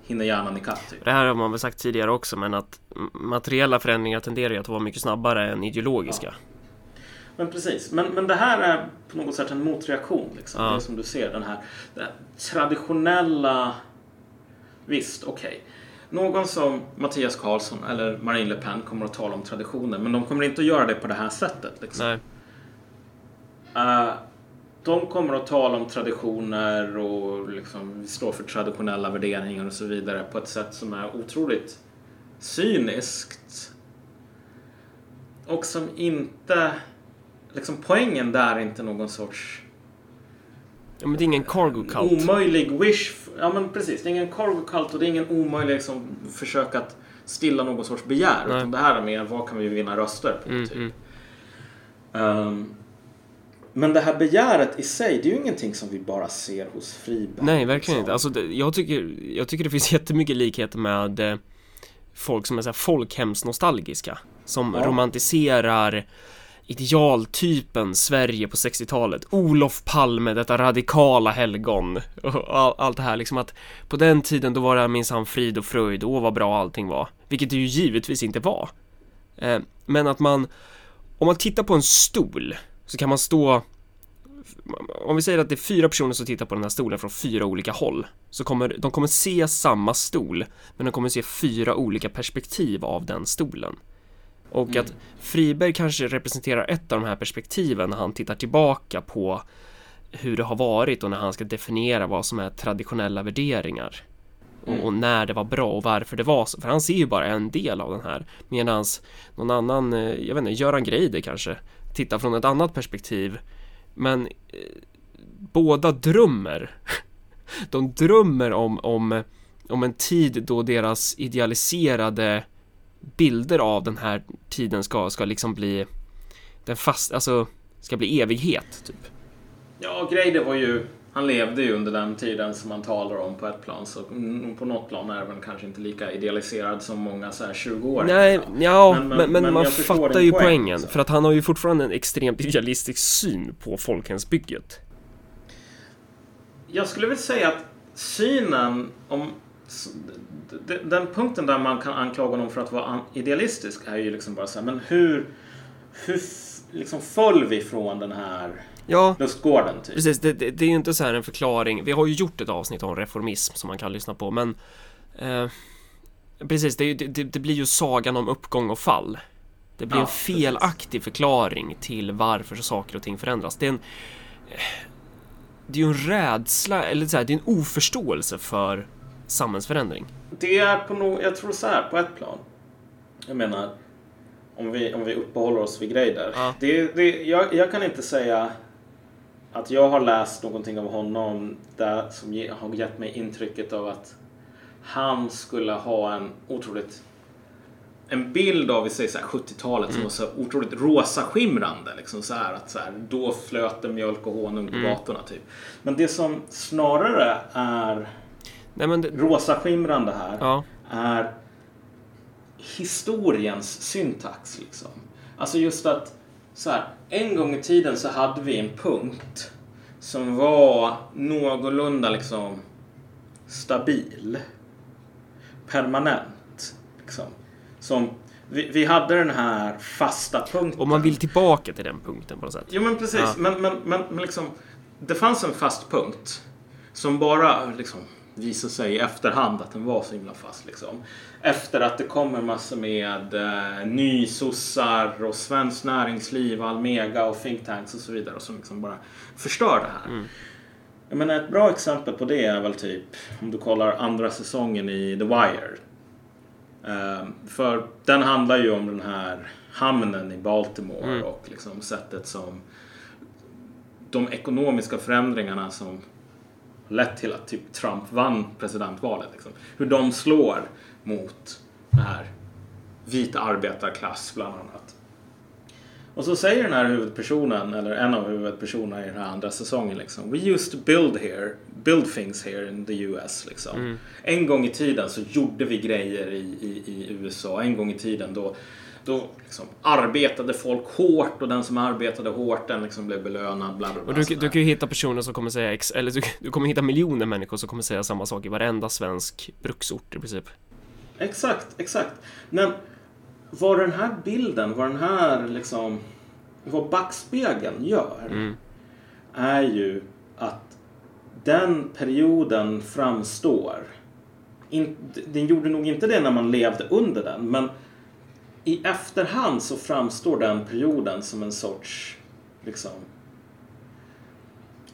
hinner hjärnan ikapp typ. Det här har man väl sagt tidigare också, men att materiella förändringar tenderar ju att vara mycket snabbare än ideologiska. Men precis, men, men det här är på något sätt en motreaktion. Liksom. Ja. Det är som du ser, den här, den här traditionella... Visst, okej. Någon som Mattias Karlsson eller Marine Le Pen kommer att tala om traditioner, men de kommer inte att göra det på det här sättet. Liksom. Nej. Eh, de kommer att tala om traditioner och liksom stå för traditionella värderingar och så vidare på ett sätt som är otroligt cyniskt. Och som inte... Liksom poängen där är inte någon sorts Ja, men det är ingen cargo cult. omöjlig wish. Ja men precis, det är ingen cargo cult och det är ingen omöjlig liksom, försök att stilla någon sorts begär. Nej. Utan det här är mer, vad kan vi vinna röster på? Mm, typ. mm. Ehm, men det här begäret i sig, det är ju ingenting som vi bara ser hos Friberg. Nej, verkligen liksom. inte. Alltså, det, jag, tycker, jag tycker det finns (laughs) jättemycket likheter med eh, folk som är så här folkhemsnostalgiska. Som Ja. romantiserar idealtypen Sverige på 60-talet. Olof Palme, detta radikala helgon. Och all, allt det här liksom att på den tiden då var det minsann frid och fröjd, åh vad bra allting var. Vilket det ju givetvis inte var. Eh, men att man, om man tittar på en stol så kan man stå om vi säger att det är fyra personer som tittar på den här stolen från fyra olika håll så kommer de kommer se samma stol men de kommer se fyra olika perspektiv av den stolen. Och Mm. att Friberg kanske representerar ett av de här perspektiven när han tittar tillbaka på hur det har varit och när han ska definiera vad som är traditionella värderingar. Mm. Och, och när det var bra och varför det var så. För han ser ju bara en del av den här. Medans någon annan, eh, jag vet inte, Göran Greider kanske titta från ett annat perspektiv. Men eh, båda drömmer. (laughs) De drömmer om, om, om en tid då deras idealiserade bilder av den här tiden ska, ska liksom bli den fast, alltså ska bli evighet typ. Ja, Greider var ju han levde ju under den tiden som man talar om på ett plan. Så på något plan är den kanske inte lika idealiserad som många så här 20 år. Nej, ja, men, men, men, men man fattar ju poäng, poängen. Alltså. För att han har ju fortfarande en extremt idealistisk syn på folkhemsbygget. Jag skulle vilja säga att synen om den punkten där man kan anklaga honom för att vara idealistisk är ju liksom bara så här, men hur, hur liksom föll vi från den här Ja, lustgården typ? Precis, det, det, det, är ju inte så här en förklaring. Vi har ju gjort ett avsnitt om reformism som man kan lyssna på, men eh, Precis, det, det, blir ju sagan om uppgång och fall. Det blir ja, en felaktig precis. förklaring till varför saker och ting förändras. Det är en Det är ju en rädsla, eller så här, det är en oförståelse för samhällsförändring. Det är på nog, jag tror så här, på ett plan. Jag menar, om vi, om vi uppehåller oss vid grejer. Ja. Det, det, jag, jag kan inte säga att jag har läst någonting av honom där, som ge, har gett mig intrycket av att han skulle ha en otroligt en bild av, vi säger 70-talet mm. som var så otroligt rosa skimrande. Liksom så här, att så här, då flöt det mjölk och honung på mm. gatorna. Typ. Men det som snarare är Nej, det... rosa skimrande här ja. är historiens syntax. Liksom. Alltså just att så här, en gång i tiden så hade vi en punkt som var någorlunda liksom stabil. Permanent. Liksom. Som, vi, vi hade den här fasta punkten. Och man vill tillbaka till den punkten på något sätt. Jo men precis. Ja. Men, men, men, men liksom, det fanns en fast punkt som bara liksom visade sig i efterhand att den var så himla fast. Liksom. Efter att det kommer massor med eh, nysossar och Svenskt Näringsliv, Almega och think tanks och så vidare och som liksom bara förstör det här. Mm. Jag menar ett bra exempel på det är väl typ om du kollar andra säsongen i The Wire. Uh, för den handlar ju om den här hamnen i Baltimore mm. och liksom sättet som de ekonomiska förändringarna som lett till att typ Trump vann presidentvalet. Liksom. Hur de slår mot den här vita arbetarklass bland annat. Och så säger den här huvudpersonen, eller en av huvudpersonerna i den här andra säsongen liksom. We used to build here, build things here in the US liksom. Mm. En gång i tiden så gjorde vi grejer i, i, i USA. En gång i tiden då då liksom arbetade folk hårt och den som arbetade hårt den liksom blev belönad. Bla bla bla, och du, du kan ju hitta personer som kommer säga, ex, eller du, du kommer hitta miljoner människor som kommer säga samma sak i varenda svensk bruksort i princip. Exakt, exakt. Men vad den här bilden, vad den här liksom, vad backspegeln gör mm. är ju att den perioden framstår in, den gjorde nog inte det när man levde under den, men i efterhand så framstår den perioden som en sorts liksom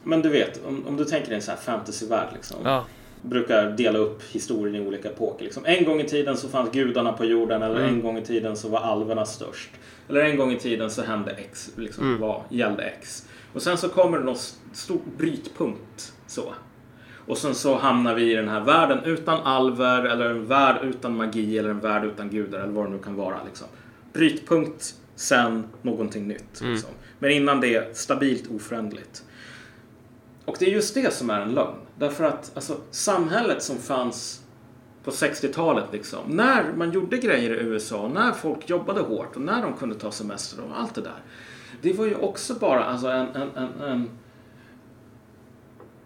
men du vet, om, om du tänker dig en sån här fantasyvärld liksom. Ja. Brukar dela upp historien i olika epoker. Liksom. En gång i tiden så fanns gudarna på jorden eller mm. en gång i tiden så var alverna störst. Eller en gång i tiden så hände X, liksom, mm. vad gällde X. Och sen så kommer det någon stor brytpunkt så. Och sen så hamnar vi i den här världen utan alver eller en värld utan magi eller en värld utan gudar eller vad det nu kan vara. Liksom. Brytpunkt, sen någonting nytt. Mm. Liksom. Men innan det, stabilt oföränderligt. Och det är just det som är en lögn. Därför att alltså, samhället som fanns på 60-talet, liksom, när man gjorde grejer i USA, när folk jobbade hårt och när de kunde ta semester och allt det där. Det var ju också bara alltså, en, en, en, en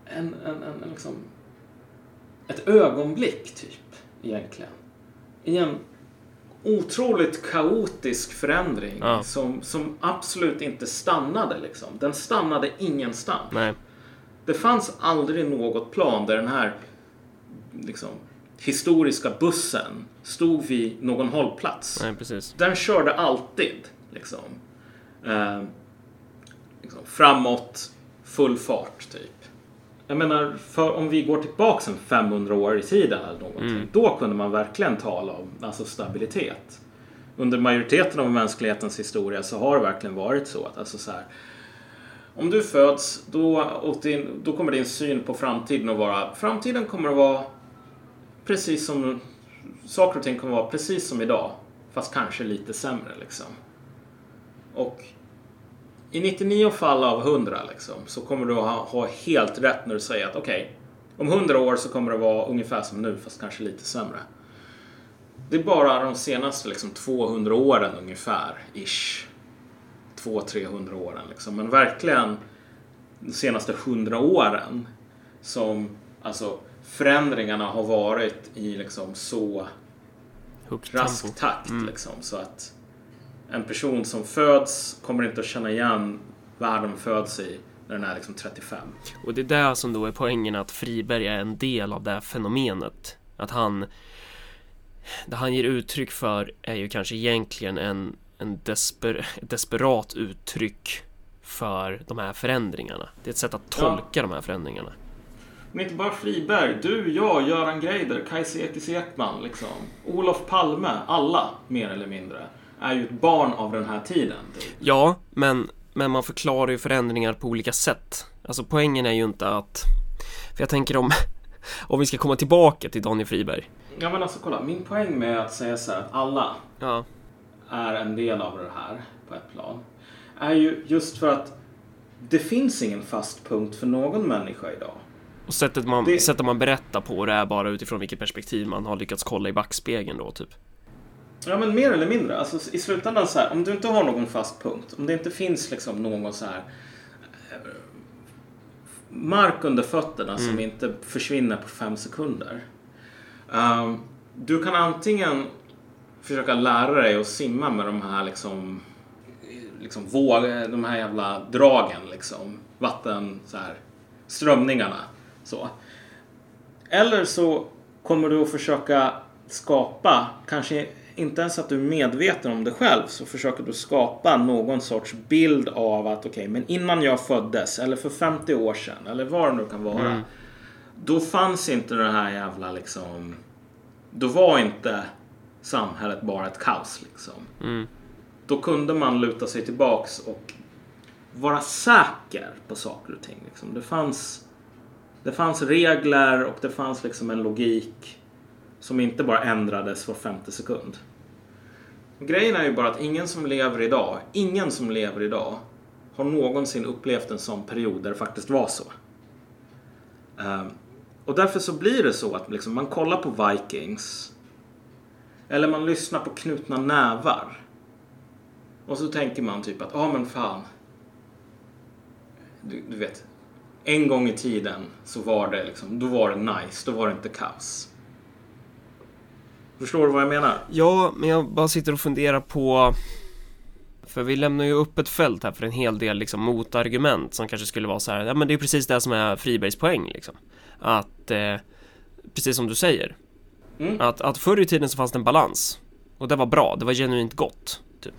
en, en, en, liksom, ett ögonblick, typ, egentligen. I en otroligt kaotisk förändring ja. som, som absolut inte stannade. Liksom. Den stannade ingenstans. Nej. Det fanns aldrig något plan där den här liksom, historiska bussen stod vid någon hållplats. Nej, precis. Den körde alltid liksom, eh, liksom, framåt, full fart typ. Jag menar, för om vi går tillbaka en 500 år i tiden eller någonting. Mm. Då kunde man verkligen tala om alltså stabilitet. under majoriteten av mänsklighetens historia så har det verkligen varit så att alltså så här, om du föds då, och din, då kommer din syn på framtiden att vara framtiden kommer att vara precis som saker och ting kommer att vara precis som idag fast kanske lite sämre liksom. Och i 99 fall av 100 liksom, så kommer du ha, ha helt rätt när du säger att okej, okay, om 100 år så kommer det vara ungefär som nu fast kanske lite sämre. Det är bara de senaste liksom, 200 åren ungefär, ish. 200-300 åren liksom. Men verkligen de senaste 100 åren som alltså förändringarna har varit i liksom så rask takt mm. liksom. Så att en person som föds kommer inte att känna igen världen föds i när den är liksom 35. Och det är det som då är poängen att Friberg är en del av det här fenomenet. Att han det han ger uttryck för är ju kanske egentligen en, en desper, desperat uttryck för de här förändringarna. Det är ett sätt att tolka ja. de här förändringarna. Men inte bara Friberg. Du, jag, Göran Greider, Kajsa Ekis Ekman, liksom. Olof Palme. Alla, mer eller mindre, är ju ett barn av den här tiden. Typ. Ja, men, men man förklarar ju förändringar på olika sätt. Alltså poängen är ju inte att... För jag tänker om, (laughs) om vi ska komma tillbaka till Daniel Friberg. Ja men alltså kolla, min poäng med att säga så här att alla ja. är en del av det här på ett plan. Är ju just för att det finns ingen fast punkt för någon människa idag. Och sättet man, det... sättet man berättar på det är bara utifrån vilket perspektiv man har lyckats kolla i backspegeln då typ. Ja men mer eller mindre. Alltså i slutändan så här, om du inte har någon fast punkt, om det inte finns liksom någon så här eh, mark under fötterna mm. som inte försvinner på fem sekunder. Um, du kan antingen försöka lära dig att simma med de här liksom, liksom våg, de här jävla dragen liksom. Vatten, så här, strömningarna. Så. Eller så kommer du att försöka skapa, kanske inte ens att du är medveten om det själv, så försöker du skapa någon sorts bild av att okej, okay, men innan jag föddes, eller för 50 år sedan, eller vad det nu kan vara. Mm. Då fanns inte det här jävla liksom... Då var inte samhället bara ett kaos liksom. Mm. Då kunde man luta sig tillbaks och vara säker på saker och ting. Liksom. Det, fanns, det fanns regler och det fanns liksom en logik som inte bara ändrades var femte sekund. Grejen är ju bara att ingen som lever idag, ingen som lever idag har någonsin upplevt en sån period där det faktiskt var så. Ehm, och därför så blir det så att liksom man kollar på Vikings eller man lyssnar på Knutna nävar och så tänker man typ att, ja ah, men fan. Du, du, vet, en gång i tiden så var det liksom, då var det nice, då var det inte kaos. Förstår du vad jag menar? Ja, men jag bara sitter och funderar på för vi lämnar ju upp ett fält här för en hel del liksom motargument som kanske skulle vara så här, ja men det är precis det som är Fribergs poäng liksom. Att, eh, precis som du säger, mm. att, att förr i tiden så fanns det en balans. Och det var bra, det var genuint gott. Typ.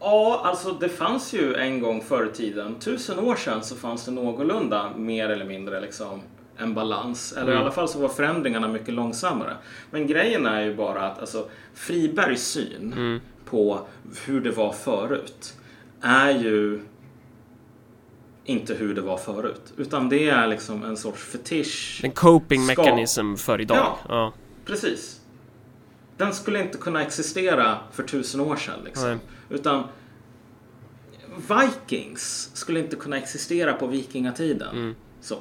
Ja, alltså det fanns ju en gång förr i tiden, tusen år sedan så fanns det någorlunda mer eller mindre liksom en balans. Eller mm. i alla fall så var förändringarna mycket långsammare. Men grejen är ju bara att alltså, Fribergs syn mm. på hur det var förut är ju inte hur det var förut. Utan det är liksom en sorts fetisch. En coping mechanism för idag. Ja, ja, precis. Den skulle inte kunna existera för tusen år sedan. Liksom. Utan Vikings skulle inte kunna existera på vikingatiden. Mm. Så.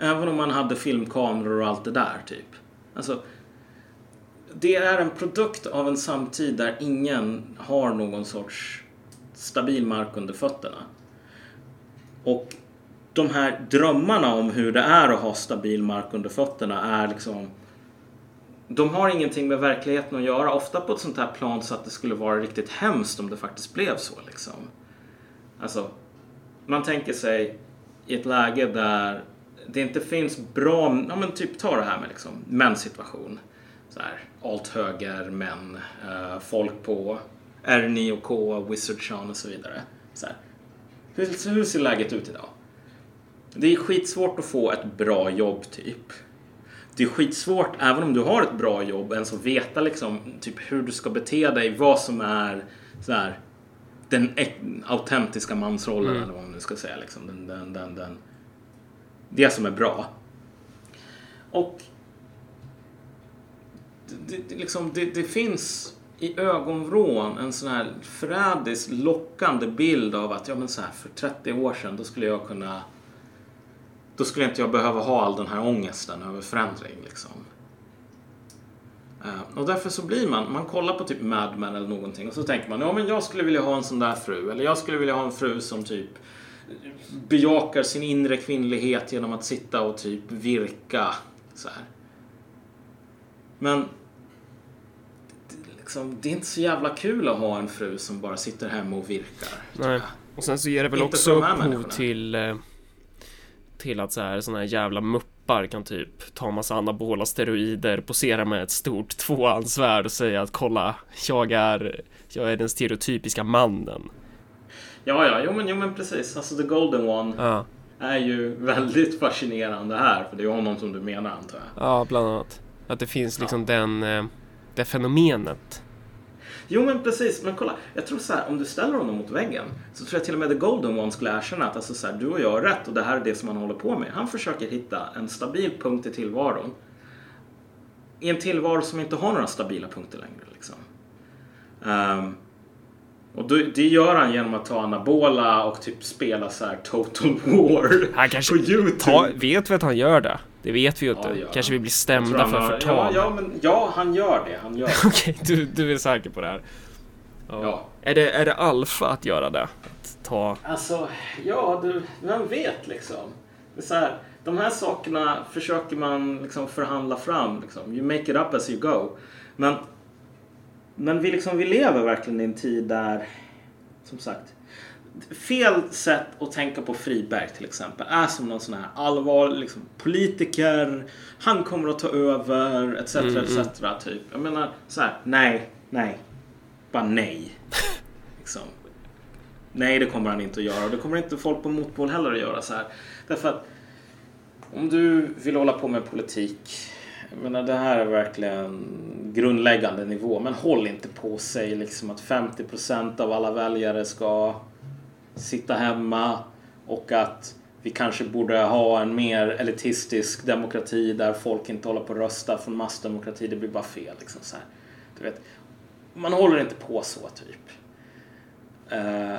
Även om man hade filmkameror och allt det där typ. Alltså, det är en produkt av en samtid där ingen har någon sorts stabil mark under fötterna. Och de här drömmarna om hur det är att ha stabil mark under fötterna är liksom de har ingenting med verkligheten att göra. Ofta på ett sånt här plan så att det skulle vara riktigt hemskt om det faktiskt blev så. Liksom. Alltså, man tänker sig i ett läge där det inte finns bra, ja men typ ta det här med liksom mäns situation. Så här, allt höger män, uh, folk på R9 och K, Wizardson och så vidare. Så här. Hur, hur ser läget ut idag? Det är skitsvårt att få ett bra jobb typ. det är skitsvårt, även om du har ett bra jobb, ens att veta liksom typ hur du ska bete dig, vad som är så här, den autentiska mansrollen eller vad man nu ska säga. Liksom. Den, den, den, den, det som är bra. Och det, det, liksom, det, det finns i ögonvrån en sån här förrädiskt lockande bild av att ja, men så här, för 30 år sedan då skulle jag kunna då skulle inte jag behöva ha all den här ångesten över förändring. Liksom. Eh, och därför så blir man, man kollar på typ Mad Men eller någonting och så tänker man ja men jag skulle vilja ha en sån där fru eller jag skulle vilja ha en fru som typ bejakar sin inre kvinnlighet genom att sitta och typ virka så här. Men det, liksom, det är inte så jävla kul att ha en fru som bara sitter hemma och virkar. Nej. Och sen så ger det väl Inte också upphov till eh, till att så här såna här jävla muppar kan typ ta massa anabola steroider, posera med ett stort tvåhandsvärd och säga att kolla, jag är, jag är den stereotypiska mannen. Ja, ja, jo men, jo men precis. Alltså The Golden One Ja, är ju (laughs) väldigt fascinerande här. För det är honom som du menar antar jag. ja bland annat. Att det finns liksom den, eh, det fenomenet. Jo men precis, men kolla. Jag tror så här, om du ställer honom mot väggen så tror jag till och med The Golden One skulle erkänna att alltså, så här, du och jag har rätt och det här är det som han håller på med. Han försöker hitta en stabil punkt i tillvaron. I en tillvaro som inte har några stabila punkter längre. Liksom. Ehm, och då, det gör han genom att ta anabola och typ spela så här Total War Han kanske på YouTube. ta, vet vi att han gör det? Det vet vi ju inte. Ja, kanske vi blir stämda för har- förtal. Ja, ja, men, ja, han gör det. Han gör det. (laughs) Okej, du, du är säker på det här? Ja. Är det, är det alfa att göra det? Att ta... Alltså, ja, du, vem vet liksom. Det är så här, de här sakerna försöker man liksom förhandla fram. Liksom. You make it up as you go. Men, men vi, liksom, vi lever verkligen i en tid där, som sagt, fel sätt att tänka på Friberg till exempel är som någon sån här allvarlig liksom, politiker. Han kommer att ta över etc. Mm, etc. Typ. Jag menar så här, nej, nej, bara nej. (laughs) liksom. Nej, det kommer han inte att göra. Och det kommer inte folk på motpol heller att göra så här. Därför att om du vill hålla på med politik. Jag menar, det här är verkligen grundläggande nivå. Men håll inte på sig liksom att 50% av alla väljare ska sitta hemma och att vi kanske borde ha en mer elitistisk demokrati där folk inte håller på att rösta från massdemokrati. Det blir bara fel. Liksom så här. Du vet, man håller inte på så typ. Eh,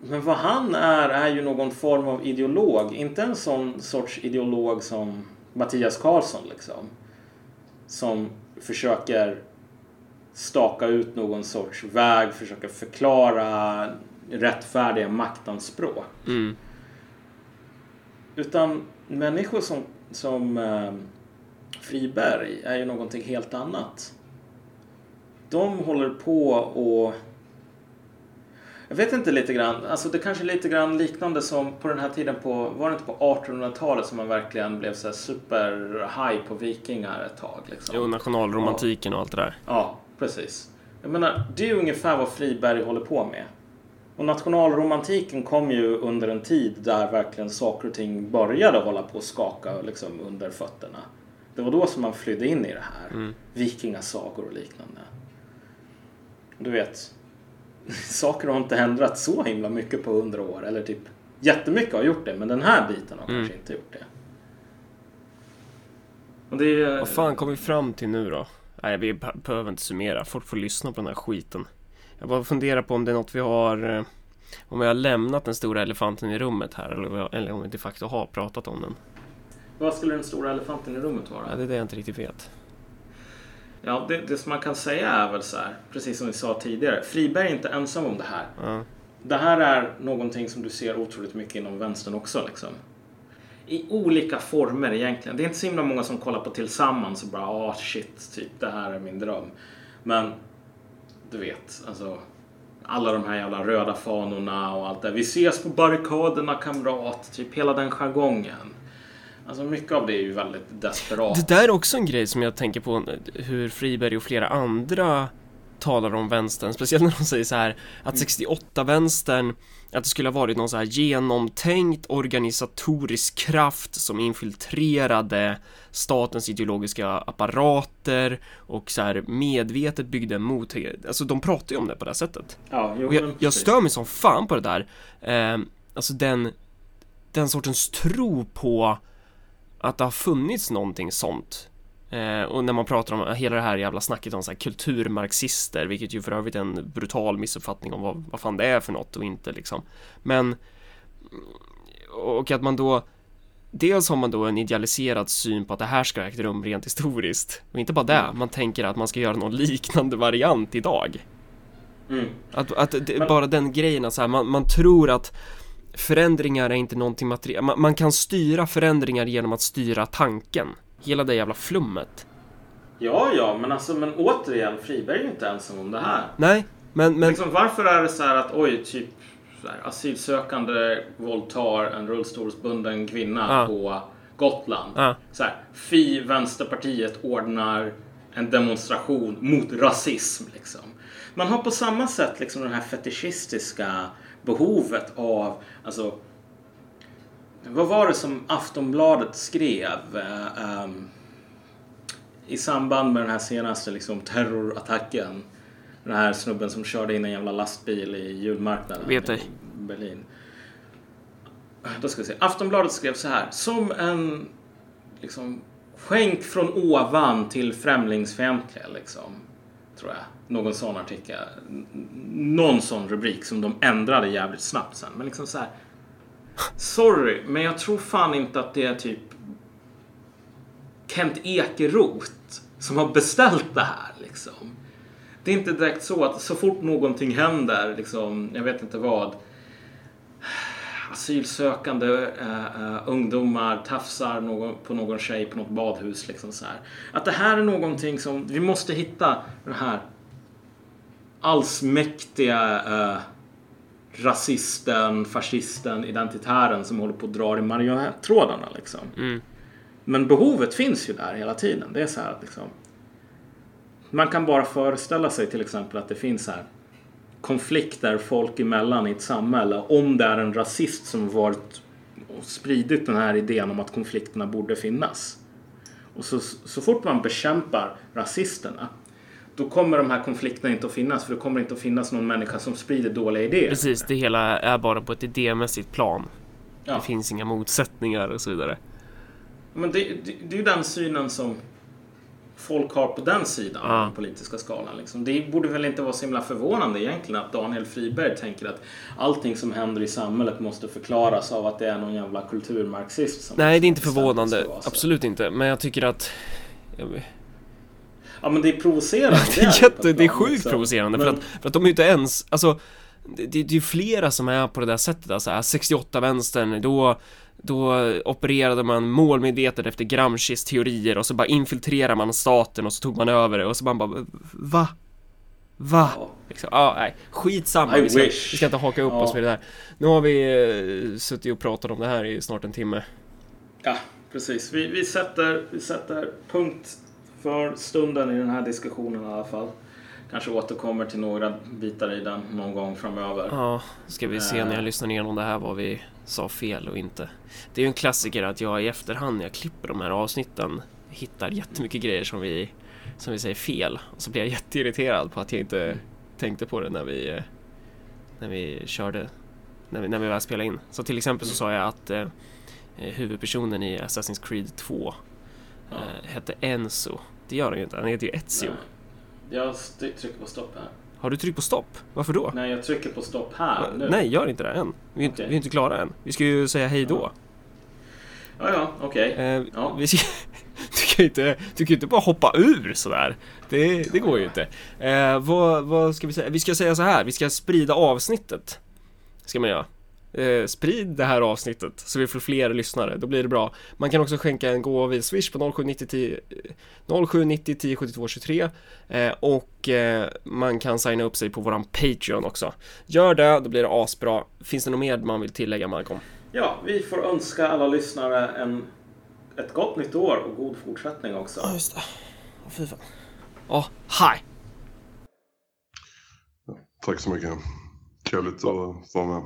men vad han är, är ju någon form av ideolog. Inte en sån sorts ideolog som Mattias Karlsson liksom. Som försöker staka ut någon sorts väg, försöker förklara rättfärdiga maktanspråk. Mm. Utan människor som, som eh, Friberg är ju någonting helt annat. De håller på och jag vet inte lite grann, alltså det kanske är lite grann liknande som på den här tiden på, var det inte på 1800-talet som man verkligen blev så här super high på vikingar ett tag liksom? Jo, nationalromantiken och allt det där. Ja, precis. Jag menar, det är ju ungefär vad Friberg håller på med. Och nationalromantiken kom ju under en tid där verkligen saker och ting började hålla på att skaka liksom under fötterna. Det var då som man flydde in i det här. Mm. Vikingasagor och liknande. Du vet, (laughs) saker har inte ändrat så himla mycket på hundra år. Eller typ jättemycket har gjort det, men den här biten har Mm. kanske inte gjort det. Och det är, Vad fan kom vi fram till nu då? Nej, vi be- behöver inte summera. Folk får lyssna på den här skiten. Jag bara funderar på om det är något vi har... eh, Om vi har lämnat den stora elefanten i rummet här eller, om vi- eller om vi de facto har pratat om den. Vad skulle den stora elefanten i rummet vara? Ja, det är det jag inte riktigt vet. Ja, det, det som man kan säga är väl så här, precis som vi sa tidigare. Friberg är inte ensam om det här. Ja. Det här är någonting som du ser otroligt mycket inom vänstern också. Liksom. I olika former egentligen. Det är inte så himla många som kollar på Tillsammans och bara ah shit, typ det här är min dröm. Men du vet, alltså alla de här jävla röda fanorna och allt det. Vi ses på barrikaderna kamrat. Typ hela den jargongen. Alltså mycket av det är ju väldigt desperat. Det där är också en grej som jag tänker på hur Friberg och flera andra talar om vänstern, speciellt när de säger så här att 68-vänstern att det skulle ha varit någon så här genomtänkt organisatorisk kraft som infiltrerade statens ideologiska apparater och så här medvetet byggde mot, alltså de pratar ju om det på det sättet. Ja, jo, Och jag, jag stör mig som fan på det där. Eh, alltså den, den sortens tro på att det har funnits någonting sånt. Eh, och när man pratar om hela det här jävla snacket om så här kulturmarxister, vilket ju för övrigt är en brutal missuppfattning om vad, vad fan det är för något och inte liksom. Men och att man då Dels har man då en idealiserad syn på att det här ska ha ägt rum rent historiskt och inte bara det, man tänker att man ska göra någon liknande variant idag. Mm. Att, att det, bara den grejen att så här, man, man tror att förändringar är inte någonting materiellt. Man, man kan styra förändringar genom att styra tanken. Hela det jävla flummet. Ja, ja, men alltså, men återigen, Friberg är ju inte ensam om det här. Nej, men, men Liksom, varför är det så här att oj, typ så här, asylsökande våldtar en rullstolsbunden kvinna Ja. på Gotland. Ja. Så här, Fi Vänsterpartiet ordnar en demonstration mot rasism. Liksom. Man har på samma sätt liksom det här fetischistiska behovet av, alltså vad var det som Aftonbladet skrev eh, ehm, i samband med den här senaste liksom, terrorattacken? Den här snubben som körde in en jävla lastbil i julmarknaden Vet i. Berlin. Då ska vi se. Aftonbladet skrev så här. Som en liksom, skänk från ovan till främlingsfientliga. Liksom, tror jag. Någon sån artikel. Någon sån rubrik som de ändrade jävligt snabbt sen. Men liksom så här. Sorry, men jag tror fan inte att det är typ Kent Ekeroth som har beställt det här. Liksom. Det är inte direkt så att så fort någonting händer, liksom, jag vet inte vad, asylsökande eh, eh, ungdomar tafsar någon, på någon tjej på något badhus. Liksom så här. Att det här är någonting som, vi måste hitta den här allsmäktiga eh, rasisten, fascisten, identitären som håller på att dra i marionettrådarna. Liksom. Mm. Men behovet finns ju där hela tiden. Det är så här att liksom, man kan bara föreställa sig till exempel att det finns här konflikter folk emellan i ett samhälle om det är en rasist som varit och spridit den här idén om att konflikterna borde finnas. Och så, så fort man bekämpar rasisterna då kommer de här konflikterna inte att finnas för det kommer inte att finnas någon människa som sprider dåliga idéer. precis, det hela är bara på ett idémässigt plan. Ja. Det finns inga motsättningar och så vidare. Men det, det, det är ju den synen som folk har på den sidan Ja. den politiska skalan. Liksom. Det borde väl inte vara så himla förvånande egentligen att Daniel Friberg tänker att allting som händer i samhället måste förklaras av att det är någon jävla kulturmarxist som Nej, det är inte förvånande. Absolut inte. Men jag tycker att... Ja men det är provocerande. (laughs) Det är, jätte, det är sjukt liksom. provocerande Men- för, att, för att de är ju inte ens, alltså det, det är ju flera som är på det där sättet, alltså 68-vänstern, då då opererade man målmedvetet efter Gramscis teorier och så bara infiltrerar man staten och så tog man över det och så man bara Va? Va? Ja. Liksom, ja, nej, skitsamma, vi ska, vi ska inte haka upp Ja. oss vid det där Nu har vi eh, suttit och pratat om det här i snart en timme Ja, precis. Vi, vi, sätter, vi sätter punkt för stunden i den här diskussionen i alla fall. Kanske återkommer till några bitar i den någon gång framöver. Ja, ska vi se när jag Eh. lyssnar igenom det här vad vi sa fel och inte. Det är ju en klassiker att jag i efterhand när jag klipper de här avsnitten hittar jättemycket grejer som vi, som vi säger fel. Och så blir jag jätteirriterad på att jag inte tänkte på det när vi, när vi körde, när vi, när vi väl spelade in. Så till exempel så sa jag att eh, eh, huvudpersonen i Assassin's Creed 2 Ja. eh, hette Enzo. Det gör han ju inte, han heter ju Ezio. Nej. Jag trycker på stopp här. Har du tryckt på stopp? Varför då? Nej, jag trycker på stopp här nu. Nej, gör inte det än. Vi är, inte, Okej. vi är inte klara än. Vi ska ju säga hej då. Ja, ja, okej. Eh, Ja. vi ska, (laughs) du, kan ju inte, du kan ju inte bara hoppa ur sådär. Det, det går ju inte. Eh, vad, vad ska vi säga? Vi ska säga så här, vi ska sprida avsnittet. Ska man göra. Eh, sprid det här avsnittet så vi får fler lyssnare, då blir det bra. Man kan också skänka en gåva via Swish på 0790 10 0790 10 72 23 eh, och eh, man kan signa upp sig på våran Patreon också. Gör det, då blir det asbra. Finns det något mer man vill tillägga Malcolm? Ja, vi får önska alla lyssnare en, ett gott nytt år och god fortsättning också. just det. Åh, fy fan. Åh, hej! Tack så mycket. Trevligt att vara med.